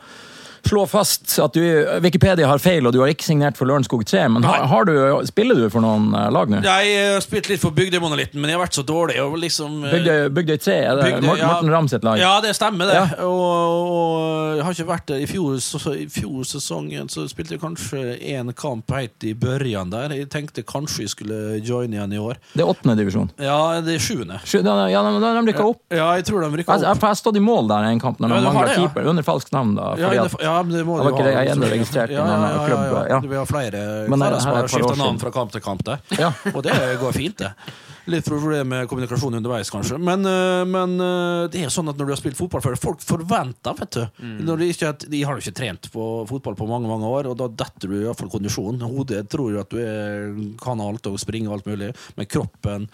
slå fast at du, Wikipedia har feil, og du har ikke signert for Lørenskog 3. Men har, har du, spiller du for noen eh, lag nå? Jeg har spilt litt for Bygdemonolitten, men jeg har vært så dårlig. Og liksom, eh, Bygdøy, Bygdøy 3, er det Bygdøy, Morten, ja. Ramm sitt lag? Ja, det stemmer, det. Ja. Og, og jeg har ikke vært der i fjor. Så, I fjor sesongen så spilte jeg kanskje én kamp helt i børjan der. Jeg tenkte kanskje jeg skulle joine igjen i år. Det er åttende divisjon. Ja, det er sjuende. Sju- ja, de, de, de rykka opp. Ja, jeg tror de Jeg, jeg, opp. jeg har stått i mål der en kamp når de ja, mangla keeper, under falskt navn. da fordi at, men det må du ikke ha, jeg ennå registrert i ja, noen ja, ja, klubb, ja. ja. Vi har flere karer som her er har skifta navn fra kamp til kamp der. Ja. Og det går fint, det. Litt problem med kommunikasjon underveis, kanskje. Men, øh, men øh, det er sånn at når du har spilt fotball før, folk forventer, vet du. Mm. De, ikke, de har jo ikke trent på fotball på mange mange år, og da detter du iallfall kondisjon. Hodet tror jo at du er, kan alt og springer alt mulig, men kroppen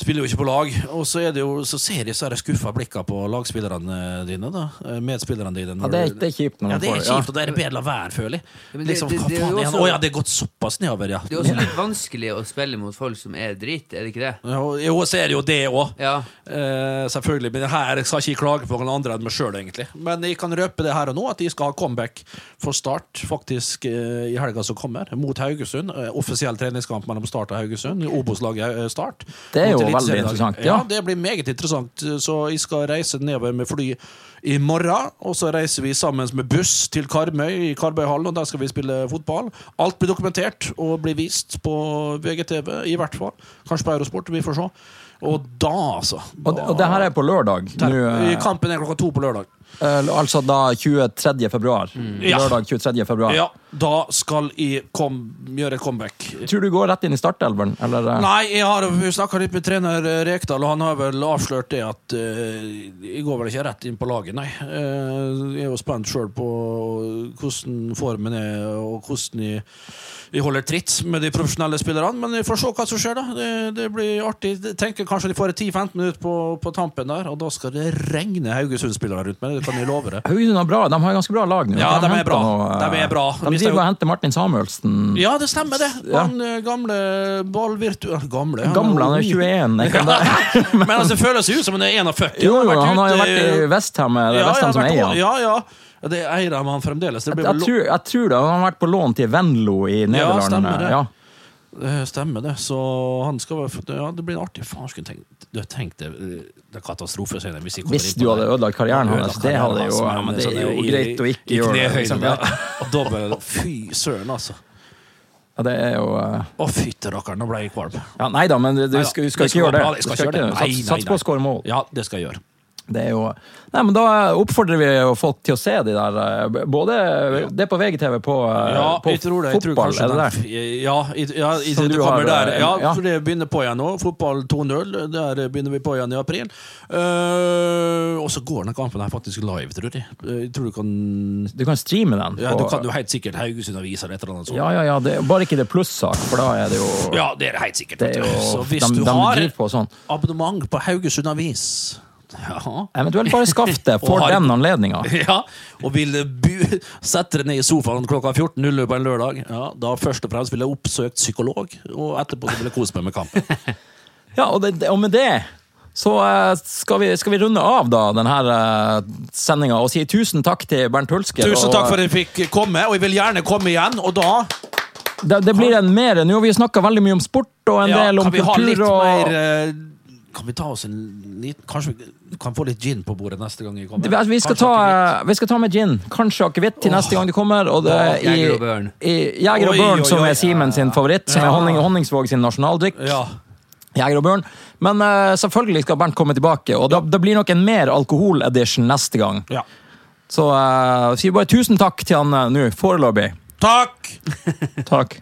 spiller jo ikke på lag. Og så, er det jo, så ser jeg så er det skuffa blikka på lagspillerne dine, da. Medspillerne dine. ja, det, er, det er kjipt når ja, det er kjipt, og det er bedre å la være, føler jeg. Liksom, det- hva faen er han? Å ja, det er gått såpass nedover, ja. Det er også litt vanskelig å spille mot folk som er drit, er det ikke det? Ja, Jo, så er det jo det òg. Ja. Eh, selvfølgelig. Men her skal jeg ikke klage på noen andre enn meg sjøl, egentlig. Men jeg kan røpe det her og nå, at de skal ha comeback for Start faktisk eh, i helga som kommer, mot Haugesund. Eh, offisiell treningskamp mellom Start og Haugesund. Obos-laget eh, Start. Det er jo Mot veldig interessant, Ja. ja. det blir meget interessant. Så jeg skal reise nedover med fly i morgen. Og så reiser vi sammen med buss til Karmøy i Karmøyhallen, og der skal vi spille fotball. Alt blir dokumentert og blir vist på VGTV, i hvert fall. Kanskje på Eurosport, vi får se. Og da, altså. Og, det- og det her er på lørdag. Nå, I eh, Kampen er klokka to på lørdag. eh, altså da 23. februar. Mm. Lørdag 23. februar. Ja, Da skal jeg kom, gjøre comeback. Tror du går rett inn i startelveren, eller? eh? Nei, jeg har snakka litt med trener Rekdal, og han har vel avslørt det at uh, jeg går vel ikke rett inn på laget, nei. Uh, jeg er jo spent sjøl på hvordan formen er, og hvordan jeg, jeg holder tritt med de profesjonelle spillerne. Men vi får se hva som skjer, da. Det, det blir artig. Jeg tenker kanskje de får 10-15 minutter på, på tampen der, og da skal det regne Haugesund-spillere rundt meg. Det kan jeg love deg. Haugesund har bra, de har ganske bra lag nå. Ja, de, de er bra. noe, eh, De er bra. De driver og henter Martin Samuelsen. Ja, det stemmer, det. Ja. Han eh, gamle ballvirtu... Gamle? han Gamle, han er 21. Jeg kan det. Men altså, det føles jo som han er 41. Jo, han har jo vært i Westham, det er Ja, Westham ja, som eier han. Ja, ja. Ja, Det eier de han fremdeles. Det Jeg, jeg, tror, jeg tror det. Han har vært på lån til Venlo i Nederland. stemmer det. Ja. Det stemmer, det. Så han skal Ja, det blir en artig Faen, skulle tenkt Du har tenkt det er katastrofe, senere. hvis Hvis du hadde ødelagt karrieren hans, det hadde jo ja, men Det er jo greit å ikke gjøre det. Liksom. ja. Ja. Dobbel Fy søren, altså. Ja, det er jo uh... Å, fytti rakkeren, nå ble jeg kvalm. ja, Nei da, men du, du skal, du skal det ikke gjøre det. bra, Du skal skal ikke ikke gjøre det. Sats, sats på å skåre mål. Ja, det skal jeg gjøre. Det er jo Nei, men Da oppfordrer vi jo folk til å se de der Både Både Det er på VGTV på, eh, Ja, på det. Fotball, er det der? Ja, jeg, ja jeg, det kommer har, der. eh, Ja, ja. for det begynner på igjen nå. Fotball 2-0. Der begynner vi på igjen i april. Uh, og så går den kampen her faktisk live, tror jeg. Eh, Jeg tror du kan Du kan streame den. Ja, på- du kan jo helt sikkert Haugesund Avis eller et eller annet sånt. ja, ja, ja, det, bare ikke det plussak, for da er det jo Ja, det er det helt sikkert. Det er jo Så hvis de, du har sånn. abonnement på Haugesund Avis ja. Eventuelt bare skaff det for har- den anledninga. ja, og vil bu sette deg ned i sofaen klokka 14.00 på en lørdag, ja, da først og fremst vil jeg oppsøkt psykolog, og etterpå ville vil jeg kose meg med kampen. Ja, og, det, og med det Så eh, skal, vi, skal vi runde av da denne uh, sendinga og si tusen takk til Bernt Hulsker. Tusen takk for at jeg fikk komme, og jeg vil gjerne komme igjen. Og da Det, det blir en mer Nå har vi snakka veldig mye om sport og en ja, del om kan vi ha litt og mer eh, Kan vi ta oss en liten Kanskje vi kan få litt gin på bordet neste gang vi kommer? Det- Vi skal, ta, vi skal ta med gin. Kanskje akevitt til neste gang du kommer. Og det, Åh, i, Jeger og Børn. i Jeger og Oi, Børn, oi, som er Simen sin favoritt. Som er. Honning, Honningsvåg sin nasjonaldrikk. Ja. Jeger og Børn. Men uh, selvfølgelig skal Bernt komme tilbake, og da, det blir nok en mer alkohol-edition neste gang. ja. Så uh, sier bare tusen takk til han uh, nå, foreløpig. Takk! Takk.